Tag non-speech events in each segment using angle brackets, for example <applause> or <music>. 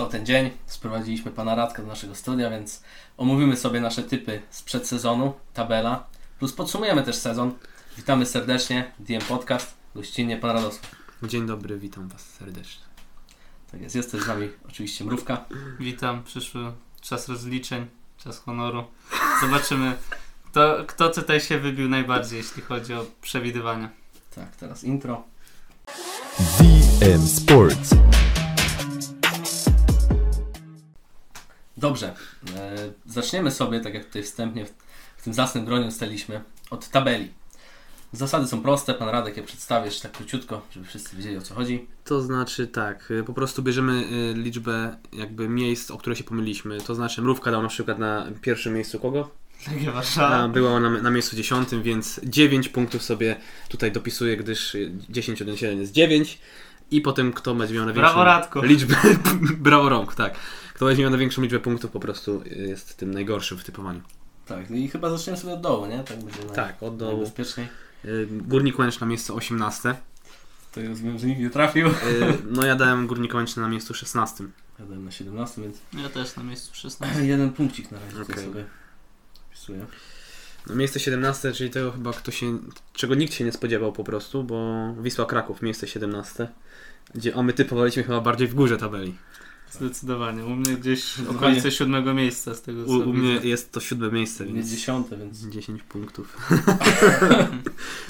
to ten dzień. Sprowadziliśmy pana Radka do naszego studia, więc omówimy sobie nasze typy z przedsezonu, tabela, plus podsumujemy też sezon. Witamy serdecznie, DM Podcast, gościnnie pan Radosław. Dzień dobry, witam Was serdecznie. Tak jest, jest też z nami oczywiście Mrówka. Witam, przyszły czas rozliczeń, czas honoru. Zobaczymy, kto, kto tutaj się wybił najbardziej, jeśli chodzi o przewidywania. Tak, teraz intro. DM Sports. Dobrze, e, zaczniemy sobie, tak jak tutaj wstępnie w, tym zasnym gronie ustaliliśmy, od tabeli. Zasady są proste, pan Radek je przedstawisz tak króciutko, żeby wszyscy wiedzieli o co chodzi. To znaczy tak, y, po prostu bierzemy y, liczbę jakby miejsc, o które się pomyliliśmy. To znaczy Mrówka dał na przykład na pierwszym miejscu kogo? Legia Warszawa. była ona na, na miejscu dziesiątym, więc 9 punktów sobie tutaj dopisuję, gdyż y, 10 od 7 jest 9. I potem kto będzie miał największą Brawo, Radku. liczbę, <laughs> brawo rąk, tak. Kto miał największą liczbę punktów po prostu jest tym najgorszym w typowaniu. Tak, no i chyba zaczniemy sobie od dołu, nie? Tak będzie naj- Tak, od dołu. najbezpieczniej. Y, Górnik Łęcz na miejsce 18. To rozumiem, że nikt nie trafił. Y, No ja dałem Górnik Łęcz na miejscu 16. Ja dałem na 17, więc Ja też na miejscu 16. <clears throat> jeden punkcik na razie Okej. sobie wpisuję. No, miejsce 17, czyli tego chyba kto się, czego nikt się nie spodziewał po prostu, bo Wisła Kraków, miejsce 17, gdzie o my typowaliśmy chyba bardziej w górze tabeli. Zdecydowanie. U mnie gdzieś w okolicy siódmego miejsca z tego co U, u mnie jest to siódme miejsce, więc 10, więc 10 punktów.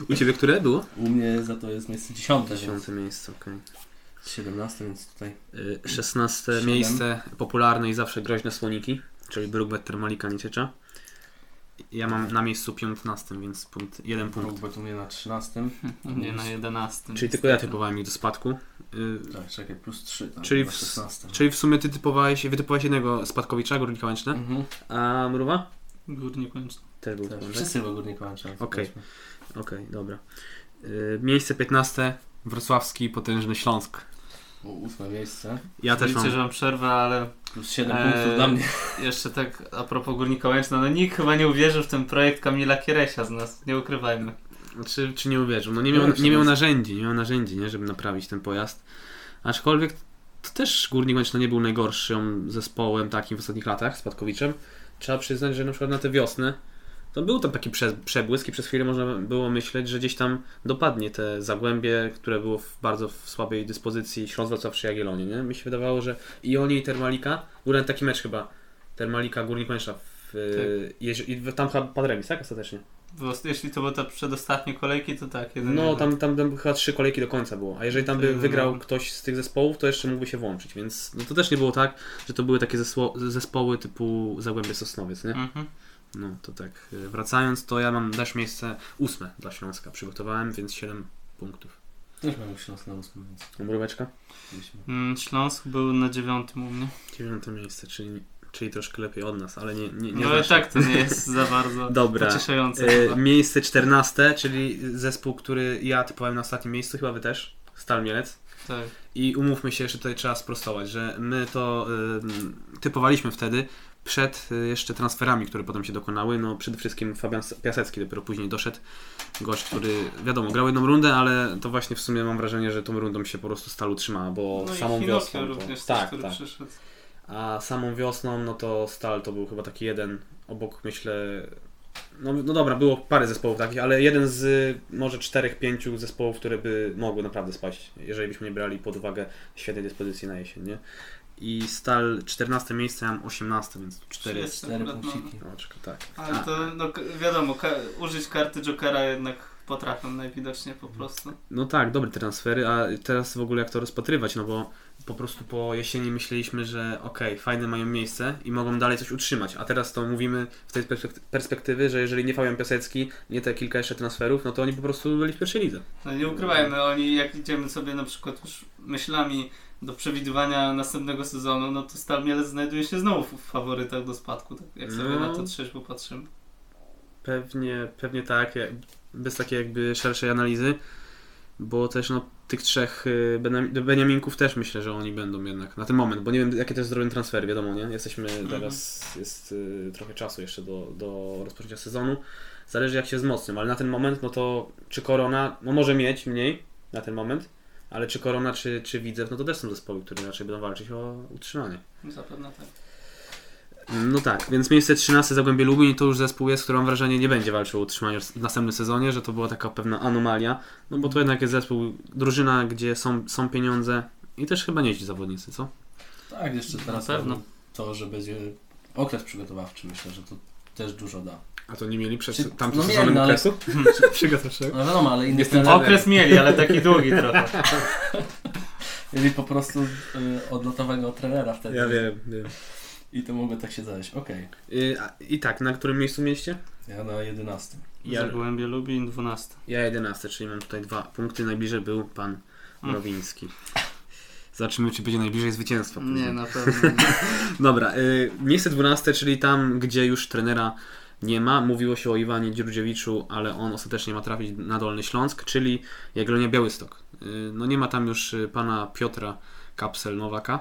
u Ciebie które było? u mnie za to jest miejsce 10, więc Dziesiąte miejsce, okej. 17, więc tutaj Y, 16 Siedem. miejsce popularne i zawsze groźne słoniki, czyli Brookbetter Malika Nieciecza. Ja mam na miejscu 15, więc punkt, jeden punkt. Róg u mnie na 13. U mnie na 11. Czyli tylko ja typowałem ich do spadku. Y, Tak, czekaj, plus 3, tak, Czyli w- 16. Czyli w sumie ty typowałeś, wytypowałeś jednego spadkowicza, Górnika Łęczne, Mhm. a Mruwa? Górnik Łęczny. Też był Tak, wszyscy w Górniku Łęczna. Okej. Okej, dobra. Y, miejsce 15, Wrocławski Potężny Śląsk. O, ósme miejsce. Ja też Widzicie, mam... że mam przerwę, ale Plus 7 Eee, punktów dla mnie. jeszcze tak a propos Górnika Łęczna, no nikt chyba nie uwierzył w ten projekt Kamila Kieresia z nas, nie ukrywajmy. Czy, czy nie uwierzył? No nie miał, nie miał narzędzi, nie miał narzędzi, nie, żeby naprawić ten pojazd. Aczkolwiek to też Górnik Łęczna nie był najgorszym zespołem takim w ostatnich latach, Spadkowiczem. Trzeba przyznać, że na przykład na tę wiosnę to był tam taki prze, przebłysk i przez chwilę można było myśleć, że gdzieś tam dopadnie te Zagłębie, które było w bardzo w słabej dyspozycji Śląsk Wrocław przy Jagiellonie, nie? Mi się wydawało, że i oni i Termalika, był nawet taki mecz chyba, Termalika Górnik Łęczna w, jeż- i w- tam chyba padł remis, tak? Ostatecznie. Jeśli to były te przedostatnie kolejki, to tak, No, jeden. tam, tam, tam chyba trzy kolejki do końca było. A jeżeli tam by To wygrał ktoś z tych zespołów, to jeszcze mógłby się włączyć. Więc no, to też nie było tak, że to były takie zespoły typu Zagłębie Sosnowiec, nie? Mhm. No to tak. y, Wracając, to ja mam też miejsce ósme dla Śląska. Przygotowałem, więc 7 punktów. Też mam Śląsk na 8, więc Mróweczka? Mm, Śląsk był na dziewiątym u mnie. Dziewiąte miejsce, czyli, czyli troszkę lepiej od nas, ale nie, nie, nie No ale tak, to nie jest za bardzo <laughs> Dobra. pocieszające. E, miejsce 14, czyli zespół, który ja typowałem na ostatnim miejscu, chyba wy też. Stal Mielec. Tak. I umówmy się, że tutaj trzeba sprostować, że my to y, typowaliśmy wtedy przed y, jeszcze transferami, które potem się dokonały. No przede wszystkim Fabian Piasecki dopiero później doszedł. Gość, który wiadomo, grał jedną rundę, ale to właśnie w sumie mam wrażenie, że tą rundą się po prostu Stal utrzymała, bo No samą i wiosną. Hinokio To, również, też, tak, który tak. przyszedł. A samą wiosną, no to Stal to był chyba taki jeden obok, myślę. No, no dobra, było parę zespołów takich, ale jeden z może czterech, pięciu zespołów, które by mogły naprawdę spaść, jeżeli byśmy nie brali pod uwagę świetnej dyspozycji na jesień, nie? I Stal 14 miejsce, ja mam 18, więc 4 Jest. 4 akurat, no. punkciki. oczka, tak. Ale A, to no, wiadomo, użyć karty Jokera jednak potrafią najwidoczniej po prostu. No tak, dobre transfery, a teraz w ogóle jak to rozpatrywać, no bo po prostu po jesieni myśleliśmy, że okej, fajne mają miejsce i mogą dalej coś utrzymać, a teraz to mówimy w tej perspek- perspektywy, że jeżeli nie Fabian Piasecki, nie te kilka jeszcze transferów, no to oni po prostu byli w pierwszej lidze. No nie ukrywajmy, oni jak idziemy sobie na przykład już myślami do przewidywania następnego sezonu, no to Stal Mielec znajduje się znowu w faworytach do spadku, tak jak sobie No. na to trzeźwo patrzymy. Pewnie, pewnie tak, bez takiej jakby szerszej analizy, bo też no tych trzech y, Beniaminków też myślę, że oni będą jednak na ten moment, bo nie wiem jakie też zrobią transfery, wiadomo, nie? Jesteśmy teraz, jest y, trochę czasu jeszcze do, do rozpoczęcia sezonu, zależy jak się wzmocnią, ale na ten moment, no to czy Korona, no może mieć mniej na ten moment, Ale czy Korona, czy, czy Widzew, no to też są zespoły, które raczej będą walczyć o utrzymanie. Zapewne tak. No tak, więc miejsce 13 Zagłębie Lubin to już zespół jest, który mam wrażenie nie będzie walczył o utrzymanie w następnym sezonie, że to była taka pewna anomalia, no bo to jednak jest zespół, drużyna, gdzie są, są pieniądze i też chyba nieźli zawodnicy, co? Tak, jeszcze teraz Na pewno. to, że będzie okres przygotowawczy, myślę, że to też dużo da. A to nie mieli przed Czy- tamtym no sezonem no ale- okresu? Przygotowawczego? <laughs> No wiadomo, ale inny Jestem trener Okres mieli, ale taki długi trochę. <laughs> mieli po prostu y, odlotowego trenera wtedy. Ja wiem, wiem. I to mogło tak się zająć. Okej. I, a- I tak, na którym miejscu mieście? Ja na 11. Ja, Zagłębie Lubin 12. ja 11, czyli mam tutaj dwa punkty, najbliżej był pan Mm. Mrowiński. Zobaczymy, czy będzie najbliżej zwycięstwa. później. Nie, na pewno <laughs> nie. Dobra, y, miejsce 12, czyli tam, gdzie już trenera nie ma. Mówiło się o Iwanie Dziurdziewiczu, ale on ostatecznie ma trafić na Dolny Śląsk, czyli Jagiellonia Białystok. Y, no nie ma tam już y, pana Piotra Kapsel-Nowaka.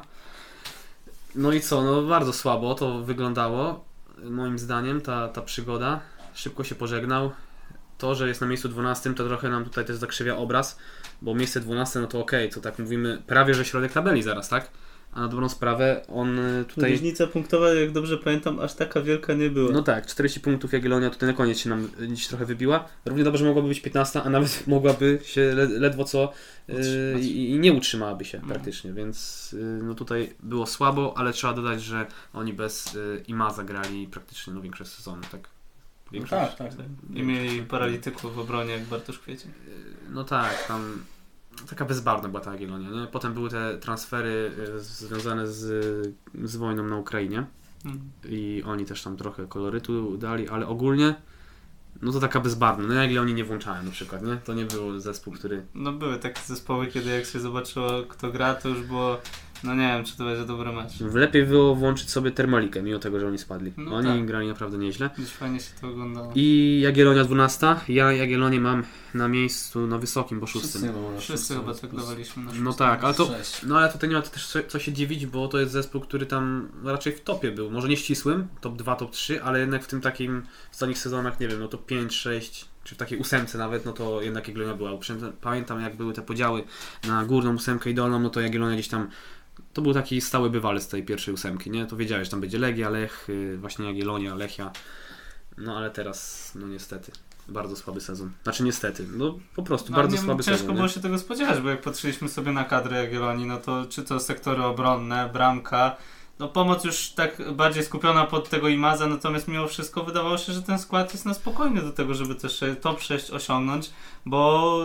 No i co, no bardzo słabo to wyglądało, moim zdaniem, ta, ta przygoda. Szybko się pożegnał. To, że jest na miejscu 12, to trochę nam tutaj też zakrzywia obraz, bo miejsce 12, no to okej, to tak mówimy, prawie że środek tabeli zaraz, tak? A na dobrą sprawę on y, tutaj... Różnica punktowa, jak dobrze pamiętam, aż taka wielka nie była. No tak, 40 punktów Jagiellonia tutaj na koniec się nam y, dziś trochę wybiła. Równie dobrze mogłaby być 15, a nawet <laughs> mogłaby się le, ledwo co Utrzymać. i, nie utrzymałaby się No. praktycznie, więc y, no tutaj było słabo, ale trzeba dodać, że oni bez y, Imaza grali praktycznie no, większość sezonu, tak? No Większość. tak, tak. I mieli paralityków w obronie, jak Bartosz Kwiecień. No tak, tam taka bezbarwna była ta Jagiellonia, nie? Potem były te transfery y, związane z, z wojną na Ukrainie. Mm. i oni też tam trochę kolorytu dali, ale ogólnie no to taka bezbarwna. No jak oni nie włączałem na przykład, nie? To nie był zespół, który... No były takie zespoły, kiedy jak się zobaczyło kto gra, to już było, no nie wiem, czy to będzie dobry mecz. Lepiej było włączyć sobie Termalikę, mimo tego, że oni spadli. No oni tak. grali naprawdę nieźle. Dziś fajnie się to oglądało. I Jagiellonia 12. Ja Jagiellonię mam na miejscu, na wysokim, bo Wszyscy szóstym. Wszyscy szósty chyba tak dawaliśmy na No szóstym. tak, ale to... No ale tutaj nie ma też co, co się dziwić, bo to jest zespół, który tam raczej w topie był. Może nie ścisłym, top 2, top 3, ale jednak w tym takim w ostatnich sezonach, nie wiem, no to 5, 6, czy w takiej ósemce nawet, no to jednak Jagiellonia była. Pamiętam- Pamiętam jak były te podziały na górną ósemkę i dolną, no to Jagiellonia gdzieś tam to był taki stały bywalec tej pierwszej ósemki, nie? To wiedziałeś, tam będzie Legia, Lech, yy, właśnie Jagiellonia, Lechia. No ale teraz, no niestety, bardzo słaby sezon. Znaczy niestety, no po prostu No, bardzo nie, słaby ciężko sezon. było nie? się tego spodziewać, bo jak patrzyliśmy sobie na kadrę Jagiellonii, no to czy to sektory obronne, bramka, no pomoc już tak bardziej skupiona pod tego Imaza, natomiast mimo wszystko wydawało się, że ten skład jest na spokojny do tego, żeby też top 6 osiągnąć, bo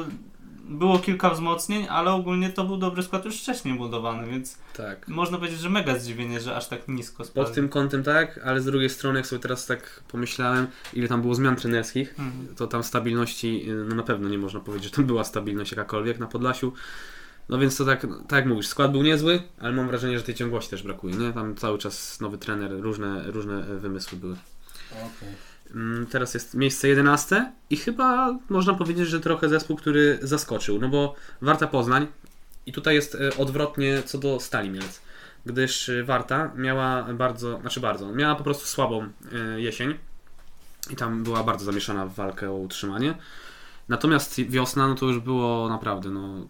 było kilka wzmocnień, ale ogólnie to był dobry skład już wcześniej budowany, więc Tak. można powiedzieć, że mega zdziwienie, że aż tak nisko spadł. Pod tym kątem tak, ale z drugiej strony, jak sobie teraz tak pomyślałem, ile tam było zmian trenerskich, Mhm. to tam stabilności, y, no na pewno nie można powiedzieć, że tam była stabilność jakakolwiek na Podlasiu. No więc to tak, tak jak mówisz, skład był niezły, ale mam wrażenie, że tej ciągłości też brakuje, nie? Tam cały czas nowy trener, różne, różne wymysły były. Okej. Mm, Teraz jest miejsce 11 i chyba można powiedzieć, że trochę zespół, który zaskoczył, no bo Warta Poznań i tutaj jest e, odwrotnie co do Stali Mielec, gdyż e, Warta miała bardzo, znaczy bardzo, miała po prostu słabą e, jesień i tam była bardzo zamieszana w walkę o utrzymanie. Natomiast wiosna, no to już było naprawdę, no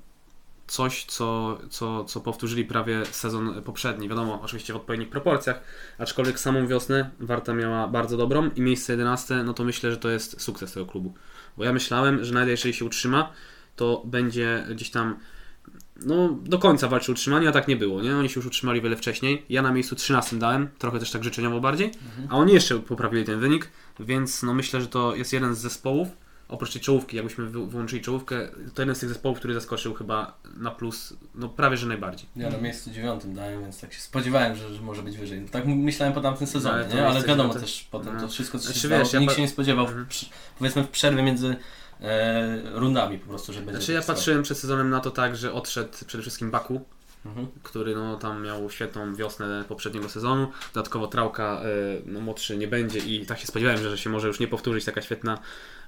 coś, co, co, co powtórzyli prawie sezon poprzedni. Wiadomo, oczywiście w odpowiednich proporcjach, aczkolwiek samą wiosnę Warta miała bardzo dobrą i miejsce 11, no to myślę, że to jest sukces tego klubu. Bo ja myślałem, że nawet jeżeli się utrzyma, to będzie gdzieś tam no, do końca walczył o utrzymanie, a tak nie było, nie? Oni się już utrzymali wiele wcześniej. Ja na miejscu 13 dałem, trochę też tak życzeniowo bardziej, a oni jeszcze poprawili ten wynik, więc no myślę, że to jest jeden z zespołów, oprócz tej czołówki, jakbyśmy wy- wyłączyli czołówkę, to jeden z tych zespołów, który zaskoczył chyba na plus, no prawie że najbardziej. Ja na miejscu dziewiątym dałem, więc tak się spodziewałem, że, że może być wyżej. Tak myślałem po tamtym sezonie, Ale nie? ale wiadomo dziewiąte- też potem no. to wszystko, co się Znaczy, wiesz, ja nikt pa- się nie spodziewał, w, Mhm. powiedzmy w przerwie między e, rundami po prostu, że będzie Znaczy ja patrzyłem przed sezonem na to tak, że odszedł przede wszystkim Baku, Mhm. który no, tam miał świetną wiosnę poprzedniego sezonu. Dodatkowo Trałka y, no, młodszy nie będzie i tak się spodziewałem, że, że się może już nie powtórzyć taka świetna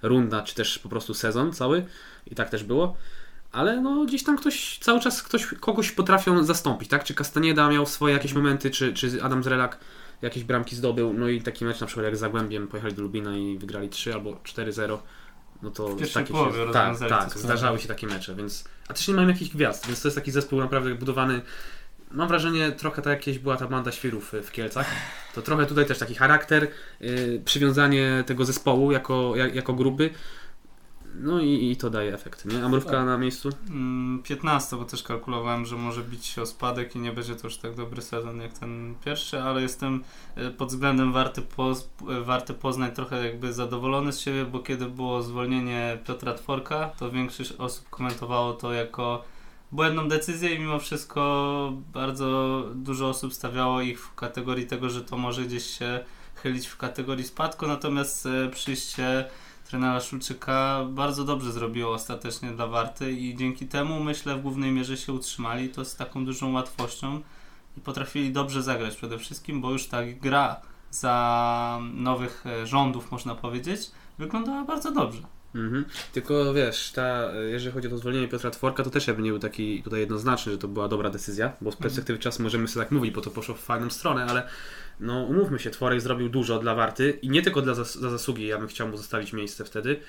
runda, czy też po prostu sezon cały. I tak też było. Ale no gdzieś tam ktoś, cały czas ktoś, kogoś potrafią zastąpić, tak? Czy Castanieda miał swoje jakieś momenty, czy, czy Adam Zrelak jakieś bramki zdobył. No i taki mecz na przykład jak Zagłębiem pojechali do Lubina i wygrali 3 albo 4-0. no to W takie się, tak, tak, zdarzały się takie mecze, więc a też nie mają jakichś gwiazd, więc to jest taki zespół naprawdę budowany mam wrażenie trochę tak jakieś była ta banda świrów y, w Kielcach, to trochę tutaj też taki charakter, yy, przywiązanie tego zespołu jako, jak, jako grupy, no i, i to daje efekt, nie? A mrówka Tak. na miejscu? Mm, 15, bo też kalkulowałem, że może bić się o spadek i nie będzie to już tak dobry sezon jak ten pierwszy, ale jestem e, pod względem warty, poz, e, warty Poznań trochę jakby zadowolony z siebie, bo kiedy było zwolnienie Piotra Tworka, to większość osób komentowało to jako błędną decyzję i mimo wszystko bardzo dużo osób stawiało ich w kategorii tego, że to może gdzieś się chylić w kategorii spadku, natomiast e, przyjście trenera Szulczyka bardzo dobrze zrobiło ostatecznie dla Warty i dzięki temu myślę w głównej mierze się utrzymali to z taką dużą łatwością i potrafili dobrze zagrać przede wszystkim, bo już ta gra za nowych e, rządów można powiedzieć wyglądała bardzo dobrze. Mhm. Tylko wiesz, ta, jeżeli chodzi o to zwolnienie Piotra Tworka, to też ja bym nie był taki tutaj jednoznaczny, że to była dobra decyzja, bo z perspektywy czasu możemy sobie tak mówić, bo to poszło w fajną stronę, ale no umówmy się, Tworek zrobił dużo dla Warty i nie tylko dla zas- za zasługi, ja bym chciał mu zostawić miejsce wtedy,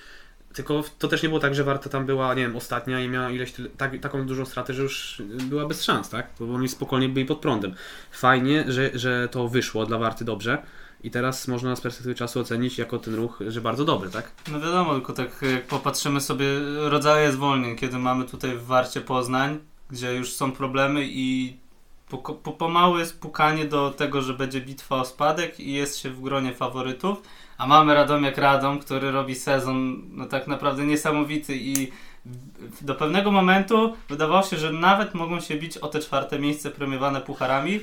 tylko to też nie było tak, że Warta tam była, nie wiem, ostatnia i miała ileś tyle, tak, taką dużą stratę, że już była bez szans, tak? Bo oni spokojnie byli pod prądem. Fajnie, że, że to wyszło dla Warty dobrze i teraz można z perspektywy czasu ocenić jako ten ruch, że bardzo dobry, tak? No wiadomo, tylko tak jak popatrzymy sobie rodzaje zwolnień, kiedy mamy tutaj w Warcie Poznań, gdzie już są problemy i po, po, pomału jest pukanie do tego, że będzie bitwa o spadek i jest się w gronie faworytów, a mamy Radomiak Radom, który robi sezon no tak naprawdę niesamowity i do pewnego momentu wydawało się, że nawet mogą się bić o te czwarte miejsce premiowane pucharami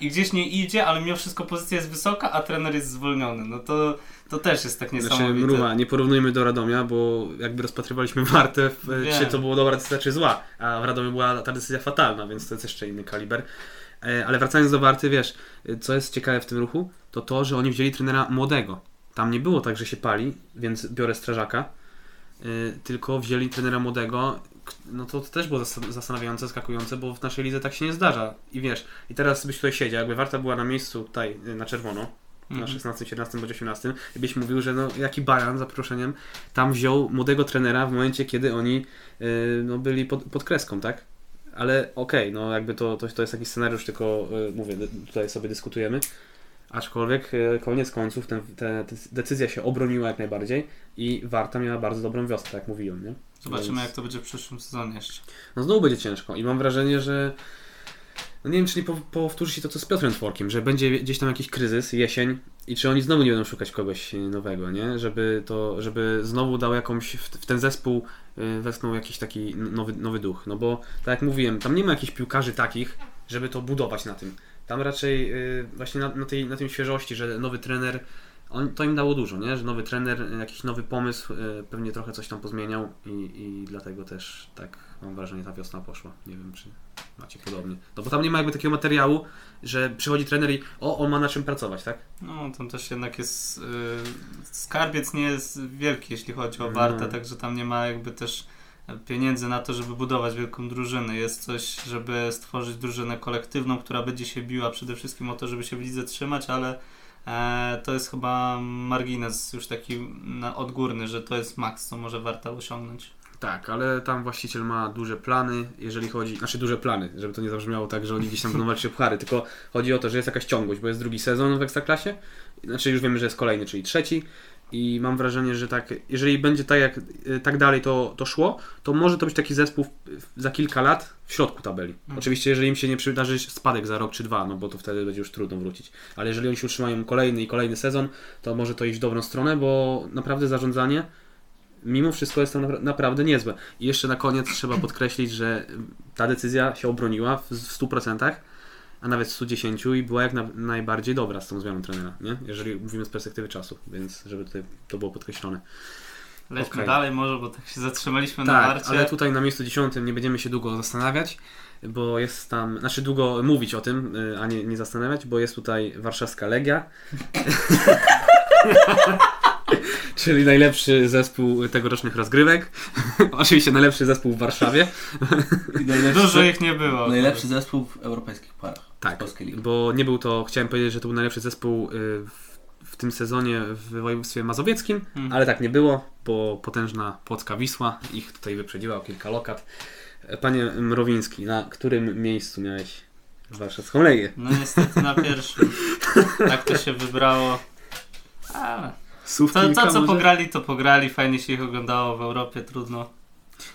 i gdzieś nie idzie, ale mimo wszystko pozycja jest wysoka, a trener jest zwolniony. No to, to też jest tak Znaczy, niesamowite. mruwa, nie porównujmy do Radomia, bo jakby rozpatrywaliśmy wartę, Wiem. czy to było dobra decyzja, czy zła, a w Radomiu była ta decyzja fatalna, więc to jest jeszcze inny kaliber. E, Ale wracając do Warty, wiesz, e, co jest ciekawe w tym ruchu, to to, że oni wzięli trenera młodego. Tam nie było tak, że się pali, więc biorę strażaka, e, tylko wzięli trenera młodego, no to, to też było zas- zastanawiające, zaskakujące, bo w naszej lidze tak się nie zdarza. I wiesz, i teraz byś tutaj siedział, jakby Warta była na miejscu tutaj e, na czerwono, na Mhm. 16, 17 bądź 18 i byś mówił, że no jaki bajan za przeproszeniem tam wziął młodego trenera w momencie, kiedy oni yy, no, byli pod, pod kreską, tak? Ale okej, no jakby to, to, to jest jakiś scenariusz, tylko yy, mówię, tutaj sobie dyskutujemy. Aczkolwiek yy, koniec końców ten, te, te decyzja się obroniła jak najbardziej i Warta miała bardzo dobrą wiosnę, tak jak mówiłem, nie? Zobaczymy, Więc- jak to będzie w przyszłym sezonie jeszcze. no znowu będzie ciężko i mam wrażenie, że no nie wiem, czy nie po- powtórzy się to, co z Piotrem Tworkiem, że będzie gdzieś tam jakiś kryzys, jesień i czy oni znowu nie będą szukać kogoś nowego, nie? Żeby to, żeby znowu dał jakąś, w, ten zespół y, wesnął jakiś taki nowy, nowy duch, no bo tak jak mówiłem, tam nie ma jakichś piłkarzy takich, żeby to budować na tym. Tam raczej y, właśnie na, na, tej, na tym świeżości, że nowy trener, on, to im dało dużo, nie? Że nowy trener, jakiś nowy pomysł, y, pewnie trochę coś tam pozmieniał i, i dlatego też tak mam wrażenie ta wiosna poszła. Nie wiem, czy macie podobnie. No bo tam nie ma jakby takiego materiału, że przychodzi trener i o, on ma na czym pracować, tak? No, tam też jednak jest. y, skarbiec nie jest wielki, jeśli chodzi o No. Wartę, także tam nie ma jakby też pieniędzy na to, żeby budować wielką drużynę. Jest coś, żeby stworzyć drużynę kolektywną, która będzie się biła przede wszystkim o to, żeby się w lidze trzymać, ale e, to jest chyba margines już taki na, odgórny, że to jest maks, co może Warta osiągnąć. Tak, ale tam właściciel ma duże plany, jeżeli chodzi, znaczy duże plany, żeby to nie zabrzmiało tak, że oni gdzieś tam będą walczyć o puchary, tylko chodzi o to, że jest jakaś ciągłość, bo jest drugi sezon w Ekstraklasie, znaczy już wiemy, że jest kolejny, czyli trzeci i mam wrażenie, że tak, jeżeli będzie tak jak y, tak dalej to, to szło, to może to być taki zespół za kilka lat w środku tabeli. Mhm. Oczywiście, jeżeli im się nie przydarzy spadek za rok czy dwa, no bo to wtedy będzie już trudno wrócić, ale jeżeli oni się utrzymają kolejny i kolejny sezon, to może to iść w dobrą stronę, bo naprawdę zarządzanie mimo wszystko jest to napra- naprawdę niezłe. I jeszcze na koniec trzeba podkreślić, że ta decyzja się obroniła w, w 100%, a nawet w 110 i była jak na, najbardziej dobra z tą zmianą trenera, nie? jeżeli mówimy z perspektywy czasu, więc żeby tutaj to było podkreślone. Lećmy Okej. dalej może, bo tak się zatrzymaliśmy na Tak, Warcie. ale tutaj na miejscu 10 nie będziemy się długo zastanawiać, bo jest tam, znaczy długo mówić o tym, y, a nie, nie zastanawiać, bo jest tutaj warszawska Legia. <laughs> Czyli najlepszy zespół tegorocznych rozgrywek. <laughs> Oczywiście najlepszy zespół w Warszawie. I najlepszy, Dużo ich nie było. najlepszy zespół w europejskich parach. Tak, bo nie był to, chciałem powiedzieć, że to był najlepszy zespół y, w, w tym sezonie w województwie mazowieckim, Mhm. ale tak nie było, bo potężna Płocka Wisła ich tutaj wyprzedziła o kilka lokat. Panie Mrowiński, na którym miejscu miałeś warszawską Legię? No niestety na pierwszym. Tak to się wybrało. Ale Słów to, to co może? pograli, to pograli. Fajnie się ich oglądało w Europie, trudno.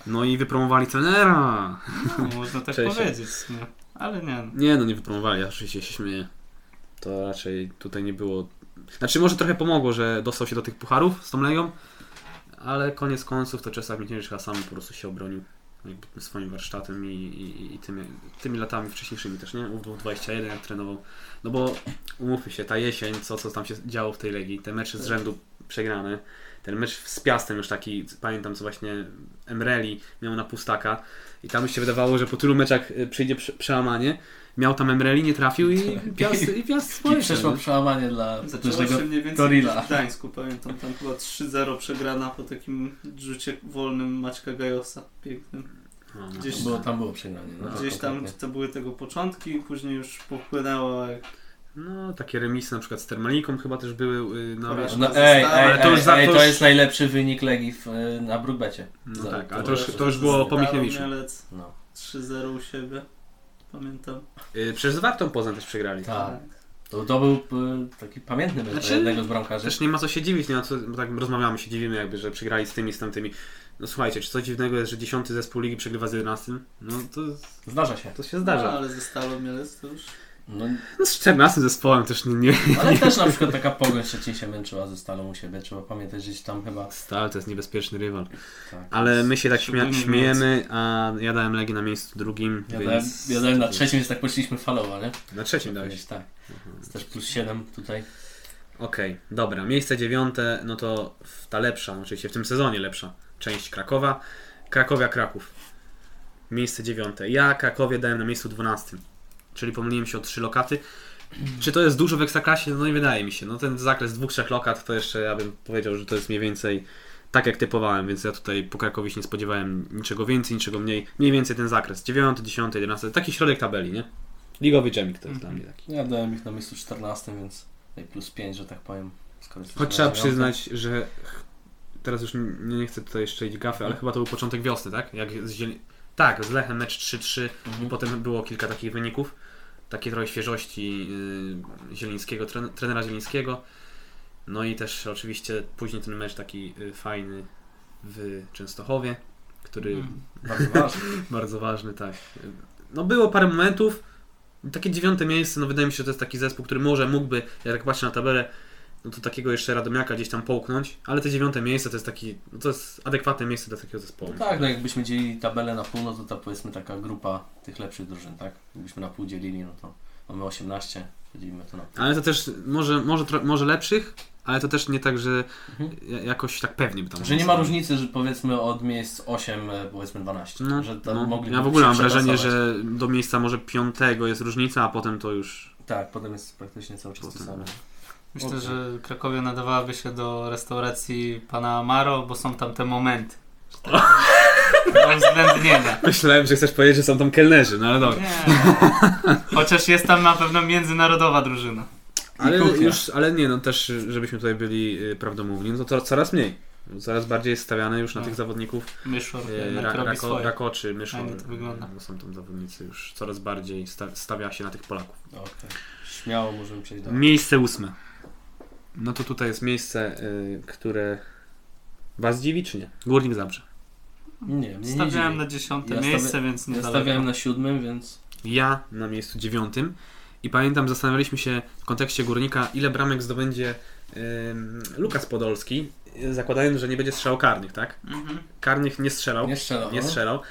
No i wypromowali trenera. No, można tak Cześć. powiedzieć. sumie. Ale nie. Nie, no nie wypromowali, ja oczywiście się śmieję. To raczej tutaj nie było... Znaczy może trochę pomogło, że dostał się do tych pucharów z tą Legią, ale koniec końców to Michniewicz chyba sam po prostu się obronił jakby swoim warsztatem i, i, i tymi, tymi latami wcześniejszymi też, nie? U21 jak trenował. No bo umówmy się, ta jesień, co, co tam się działo w tej Legii, te mecze z rzędu przegrane, ten mecz z Piastem już taki, pamiętam co właśnie Emreli miał na pustaka i tam już się wydawało, że po tylu meczach y, przyjdzie prze- przełamanie. Miał tam Emreli, nie trafił i <laughs> Piast, i Piast I poleciał, przeszło nie? przełamanie dla Zaczęło mniej więcej w Gdańsku, pamiętam. Tam chyba 3-0 przegrana po takim rzucie wolnym Maćka Gajosa. Pięknym. No, no. Gdzieś- Było, tam było przegranie. No, Gdzieś tam to były tego początki, później już popłynęło jak No, takie remisy na przykład z Termaliką chyba też były y, na. No Na ej, ej, Ale to już za- ej, to to już- jest najlepszy wynik Legii w, y, na Brookbecie. No Za- tak, ale to to już, to już było po Michniewiczu. No. 3-0 u siebie. Pamiętam. Y, Przecież z Wartą Poznań też przegrali. Tak. To, to był taki pamiętny mecz Znaczy, jednego z bramkarzy. Też nie ma co się dziwić, nie ma co, bo tak rozmawiamy, się dziwimy jakby, że przegrali z tymi, z tamtymi. No słuchajcie, czy coś dziwnego jest, że dziesiąty zespół ligi przegrywa z 11? No to, Zdarza się. to się No, zdarza. ale ze Stalą Mielec to już... No, No z 14 zespołem też nie... nie. ale też na przykład taka Pogoń Szczecin się męczyła ze Stalą u siebie. Trzeba pamiętać, że tam chyba... Stal to jest niebezpieczny rywal. Tak, Ale my się tak śmia- śmiejemy, a ja dałem Legię na miejscu drugim, Ja dałem, więc... ja dałem na trzecim, więc tak poszliśmy falowo, nie? Na trzecim dałeś. Tak. Jest też plus 7 tutaj. Okej, dobra. Miejsce dziewiąte, no to ta lepsza, oczywiście w tym sezonie lepsza część Krakowa. Krakowia Kraków. Miejsce dziewiąte. Ja Krakowie dałem na miejscu dwunastym. Czyli pomyliłem się o trzy lokaty. Czy to jest dużo w ekstraklasie? No nie wydaje mi się. No ten zakres dwóch, trzech lokat to jeszcze ja bym powiedział, że to jest mniej więcej tak jak typowałem, więc ja tutaj po Krakowie się nie spodziewałem niczego więcej, niczego mniej. Mniej więcej ten zakres. Dziewiąty, dziesiąty, jedenasty. Taki środek tabeli, nie? Ligowy dżemik to jest dla mnie taki. Ja dałem ich na miejscu 14, więc plus 5, że tak powiem. Choć trzeba przyznać, że teraz już nie, nie chcę tutaj jeszcze iść gafy, ale chyba to był początek wiosny, tak? Jak z Ziel... Tak, z Lechem mecz 3-3 i Mhm. potem było kilka takich wyników. Takie trochę świeżości yy, Zielińskiego, tren- trenera Zielińskiego. No i też oczywiście później ten mecz taki yy, fajny w Częstochowie, który Mm. <laughs> Bardzo ważne. bardzo ważny, tak. No było parę momentów. Takie dziewiąte miejsce, no wydaje mi się, że to jest taki zespół, który może mógłby, jak tak patrzę na tabelę, no to takiego jeszcze Radomiaka gdzieś tam połknąć, ale te dziewiąte miejsce to jest taki, no to jest adekwatne miejsce dla takiego zespołu. No tak, no jakbyśmy dzielili tabelę na pół, no to ta powiedzmy taka grupa tych lepszych drużyn, tak? Jakbyśmy na pół dzielili, no to mamy 18, podzielimy to na pół. Ale to też może, może, może lepszych, ale to też nie tak, że Mhm. ja- jakoś tak pewnie by tam Że nie ma różnicy, że powiedzmy od miejsc 8, e, powiedzmy 12. No, że tam no. mogliby Ja w ogóle mam wrażenie, że do miejsca może piątego jest różnica, a potem to już... Tak, potem jest praktycznie cały czas to samo. Myślę, Okej. że Krakowie nadawałaby się do restauracji pana Amaro, bo są tam te momenty. <laughs> Do uwzględnienia. Myślałem, że chcesz powiedzieć, że są tam kelnerzy, no ale dobra. Nie. Chociaż jest tam na pewno międzynarodowa drużyna. Ale kuchnia. już, ale nie, no też, żebyśmy tutaj byli y, prawdomówni, no to, coraz mniej. Coraz bardziej jest stawiane już na No. tych zawodników Myszor jednak ra, rako. Rakoczy, Myszor. Fajnie to wygląda. No, są tam zawodnicy już coraz bardziej sta, stawia się na tych Polaków. Okej. Śmiało możemy przejść dalej. Miejsce ósme. No to tutaj jest miejsce, y, które Was dziwi, czy nie? Górnik Zabrze. Nie, mnie nie Stawiałem dziwi. na dziesiąte Ja miejsce, stawiam- więc nie Ja stawiałem na siódmym, więc Ja na miejscu dziewiątym. I pamiętam, zastanawialiśmy się w kontekście Górnika, ile bramek zdobędzie ym, Lukas Podolski, y, zakładając, że nie będzie strzelał karnych, tak? Mhm. Karnych nie strzelał. nie strzelał. nie no. strzelał.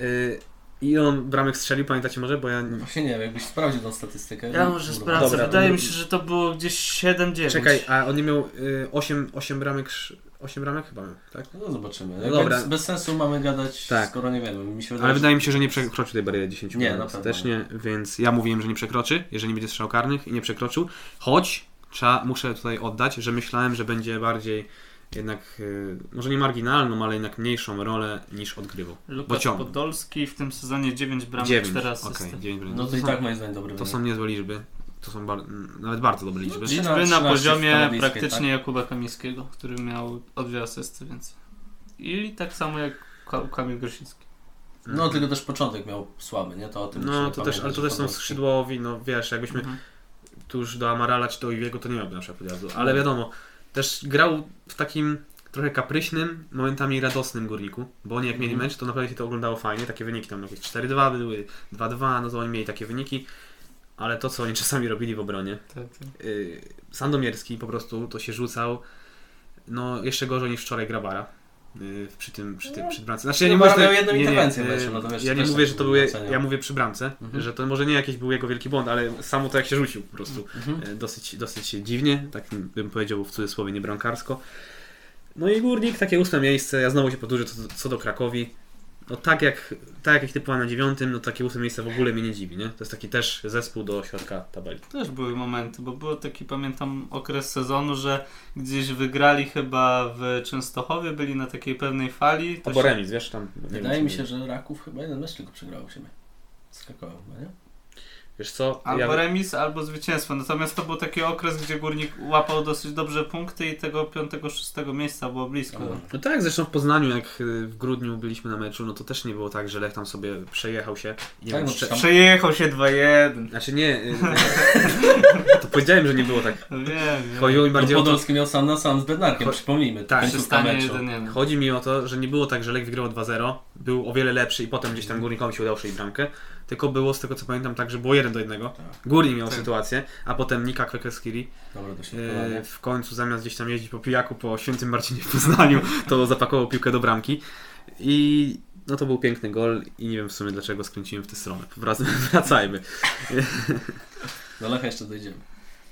Y, I on bramek strzelił, pamiętacie może? Bo ja. No Właśnie nie wiem, jakbyś sprawdził tą statystykę. Ja może Dobra. sprawdzę. Dobra, Wydaje to- mi się, że to było gdzieś 7-9. Czekaj, a on nie miał y, 8, 8 bramek. sz- 8 bramek chyba miał, tak? No zobaczymy. No dobra. Bez, bez sensu mamy gadać, Tak. skoro nie wiemy. Mi się wydaje, Ale że- wydaje mi się, że nie przekroczył tej bariery 10 Nie, na pewno ostatecznie, więc ja mówiłem, że nie przekroczy, jeżeli nie będzie strzał karnych i nie przekroczył. Choć trzeba, muszę tutaj oddać, że myślałem, że będzie bardziej jednak, y, może nie marginalną, ale jednak mniejszą rolę niż odgrywał. Lukas. Podolski w tym sezonie 9 bramek, 9, 4 okej, asysty. 9 bramek. No to i są- tak moim zdaniem dobry To wynik. są niezłe liczby. To są bar- nawet bardzo dobre liczby. Trzy- Liczby na 13 poziomie praktycznie Jakuba Kamińskiego, który miał o dwie asysty więcej. I tak samo jak Ka- Kamil Grosicki. No tylko też początek miał słaby, nie? To o tym No to też, ale to też są skrzydłowi, no wiesz, jakbyśmy Mhm. tu już do Amarala czy do Iwiego to nie miałby na przykład podjazdu. Ale wiadomo, też grał w takim trochę kapryśnym, momentami radosnym górniku, bo oni jak mieli Mhm. mecz, to naprawdę się to oglądało fajnie, takie wyniki tam jakieś 4-2 były, 2-2, no to oni mieli takie wyniki, ale to co oni <laughs> czasami robili w obronie, Tak, tak. yy, Sandomierski po prostu to się rzucał, no jeszcze gorzej niż wczoraj Grabara. Yy, Przy tym, przy tym, przy bramce. Znaczy ja nie mówię, miał jedną nie, nie, interwencję w yy, meczu, no to wiesz, ja nie mówię, że to były, ja mówię przy bramce, Mhm. że to może nie jakiś był jego wielki błąd, ale samo to jak się rzucił po prostu. Mhm. E, dosyć, dosyć dziwnie, tak bym powiedział w cudzysłowie nie bramkarsko. No i Górnik, takie ósme miejsce, ja znowu się powtórzę co, co do Krakowi. No tak jak, tak jak ich typowałem na dziewiątym, no takie ósme miejsce w ogóle mnie nie dziwi, nie? To jest taki też zespół do środka tabeli. Też były momenty, bo był taki, pamiętam, okres sezonu, że gdzieś wygrali chyba w Częstochowie, byli na takiej pewnej fali. To Albo się- remis, wiesz, tam... Wydaje mi się, że Raków chyba jeden mecz tylko przegrał u siebie. Z Krakowem, chyba, nie? Wiesz co, Albo ja, remis, albo zwycięstwo. Natomiast to był taki okres, gdzie Górnik łapał dosyć dobrze punkty i tego piątego, szóstego miejsca było blisko. Dobra. no tak, zresztą w Poznaniu, jak y, w grudniu byliśmy na meczu, no to też nie było tak, że Lech tam sobie przejechał się. Nie Tak, wiem, no tam- Przejechał się 2-1. Znaczy nie, y, <laughs> to powiedziałem, że nie było tak. No Wiem, wiem. Chodziło mi No, bardziej o to, Podolski miał sam na sam z Bednarkiem, Cho- przypomnijmy. Tak. 1-1. Chodzi mi o to, że nie było tak, że Lech wygrał 2-0, był o wiele lepszy i potem gdzieś tam Górnikowi się udało strzelić bramkę, tylko było z tego co pamiętam tak, że było 1 do 1. Tak. Górnik miał Tak. sytuację, a potem Nika Kwekeskiri Dobra, to się e, w końcu zamiast gdzieś tam jeździć po pijaku po Świętym Marcinie w Poznaniu, to zapakował piłkę do bramki i no to był piękny gol i nie wiem w sumie dlaczego skręciłem w tę stronę. Wrac- <laughs> Wracajmy. Do Lecha jeszcze dojdziemy.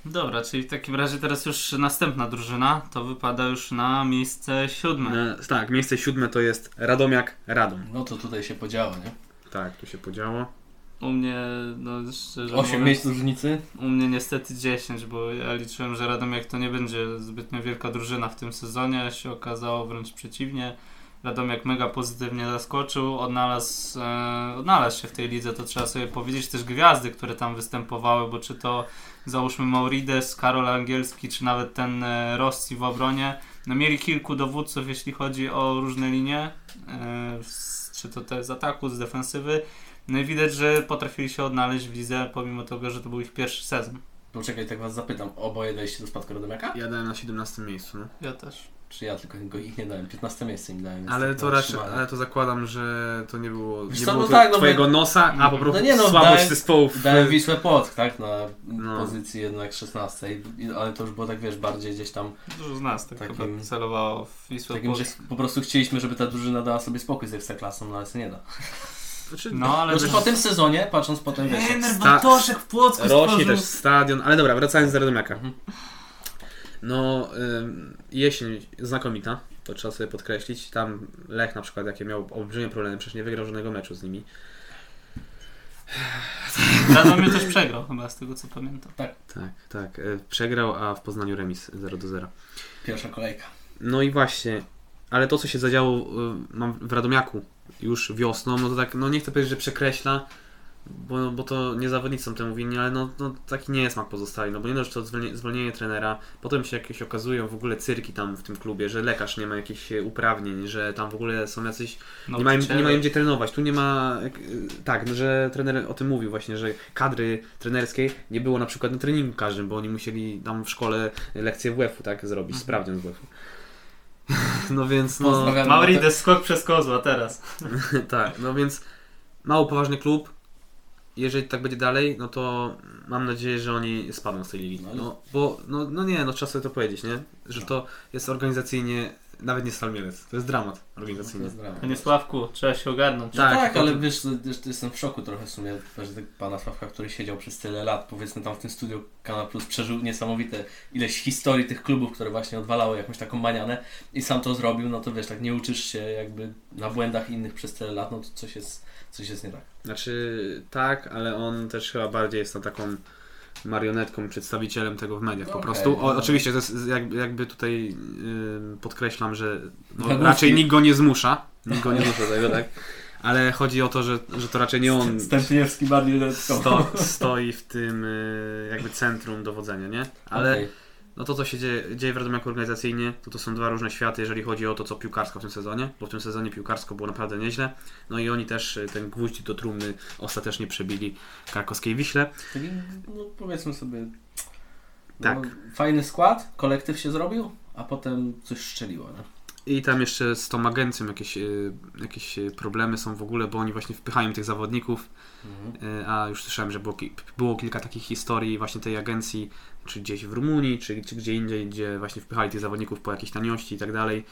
Dobra, czyli w takim razie teraz już następna drużyna, to wypada już na miejsce siódme. E, tak, miejsce siódme to jest Radomiak Radom. No to tutaj się podziało, nie? Tak, tu się podziało. U mnie, no szczerze 8 mówiąc, miejsc różnicy. U mnie niestety 10, bo ja liczyłem, że Radomiak to nie będzie zbytnio wielka drużyna w tym sezonie, a się okazało wręcz przeciwnie. Radomiak mega pozytywnie zaskoczył, odnalazł, e, odnalazł się w tej lidze, to trzeba sobie powiedzieć, też gwiazdy, które tam występowały, bo czy to załóżmy Maurides, Karol Angielski, czy nawet ten e, Rossi w obronie, no mieli kilku dowódców, jeśli chodzi o różne linie, e, z, czy to te z ataku, z defensywy, no i widać, że potrafili się odnaleźć w lidze, pomimo tego, że to był ich pierwszy sezon. Poczekaj, tak was zapytam. Oboje daliście do spadku Radomiaka? Ja dałem na 17 miejscu. No. Ja też. Czy ja tylko go ich nie dałem? 15 miejsce im dałem. Ale to raczej, ale to zakładam, że to nie było, Wiesz nie co, było no to tak, no twojego my- nosa, a po No prostu nie no, słabość dałem- zespołów. Dałem Wisłę Płock, tak? Na No. pozycji jednak 16, I- ale to już było tak, wiesz, bardziej gdzieś tam Dużo z nas tak Takim- chyba celowało w Wisłę takim, że Płock. po prostu chcieliśmy, żeby ta drużyna dała sobie spokój z Ekstraklasą, no ale się nie da. Znaczy, No ale... Znaczy po tym sezonie, patrząc potem, wiesz, jak Trener sta- Bartoszek w Płocku rośnie stworzył... też stadion, ale dobra, wracając do Radomiaka. Mhm. No, jesień znakomita, to trzeba sobie podkreślić. Tam Lech na przykład, jakie miał olbrzymie problemy, przecież nie wygrał żadnego meczu z nimi. <laughs> Radomie też przegrał chyba, z tego co pamiętam. Tak, tak. y, Przegrał, a w Poznaniu remis 0 do 0. pierwsza kolejka. No i właśnie, ale to co się zadziało mam w Radomiaku już wiosną, no to tak, no nie chcę powiedzieć, że przekreśla, bo, bo to nie zawodnicy są temu winni, ale no, no taki nie jest smak pozostali, no bo nie dość to zwolnienie, zwolnienie trenera, potem się jakieś okazują w ogóle cyrki tam w tym klubie, że lekarz nie ma jakichś uprawnień, że tam w ogóle są jacyś nie mają, nie mają gdzie trenować. Tu nie ma. Tak, no, że trener o tym mówił właśnie, że kadry trenerskiej nie było na przykład na treningu każdym, bo oni musieli tam w szkole lekcję WF-u tak zrobić, Mhm. sprawdzian z WF-u. <laughs> No więc no. Maurides skok przez kozła teraz. <laughs> <laughs> tak, no więc mało poważny klub. Jeżeli tak będzie dalej, no to mam nadzieję, że oni spadną z tej ligi. No No, bo, no, no nie, no trzeba sobie to powiedzieć, nie? Że to jest organizacyjnie, nawet nie Stal Mielec, to jest dramat organizacyjny. Pozdrawiam. Panie Sławku, trzeba się ogarnąć. No Tak, tak, to- ale wiesz, wiesz, jestem w szoku trochę w sumie, że tak pana Sławka, który siedział przez tyle lat, powiedzmy tam w tym studiu Kanal Plus, przeżył niesamowite ileś historii tych klubów, które właśnie odwalały jakąś taką manianę i sam to zrobił, no to wiesz, tak nie uczysz się jakby na błędach innych przez tyle lat, no to coś jest, coś jest nie tak. Znaczy tak, ale on też chyba bardziej jest tam taką marionetką, przedstawicielem tego w mediach po Okej, prostu. O, oczywiście to jest jak, jakby tutaj yy, podkreślam, że no, raczej nikt go nie zmusza. Nikt go nie zmusza <laughs> tego, tak? ale chodzi o to, że, że to raczej nie on Stępniewski bardziej sto, stoi w tym y, jakby centrum dowodzenia, nie? Ale Okej. No to, co się dzieje, dzieje w Radomiaku organizacyjnie, to to są dwa różne światy, jeżeli chodzi o to, co piłkarsko w tym sezonie, bo w tym sezonie piłkarsko było naprawdę nieźle. No i oni też y, ten gwóźdź do trumny ostatecznie przebili Krakowskiej Wiśle. Taki, no powiedzmy sobie. Tak. No, fajny skład, kolektyw się zrobił, a potem coś szczeliło. Nie? I tam jeszcze z tą agencją jakieś, y, jakieś y, problemy są w ogóle, bo oni właśnie wpychają tych zawodników, Mhm. y, a już słyszałem, że było, było kilka takich historii właśnie tej agencji, czy gdzieś w Rumunii, czy, czy gdzie indziej, gdzie właśnie wpychali tych zawodników po jakiejś taniości i tak dalej,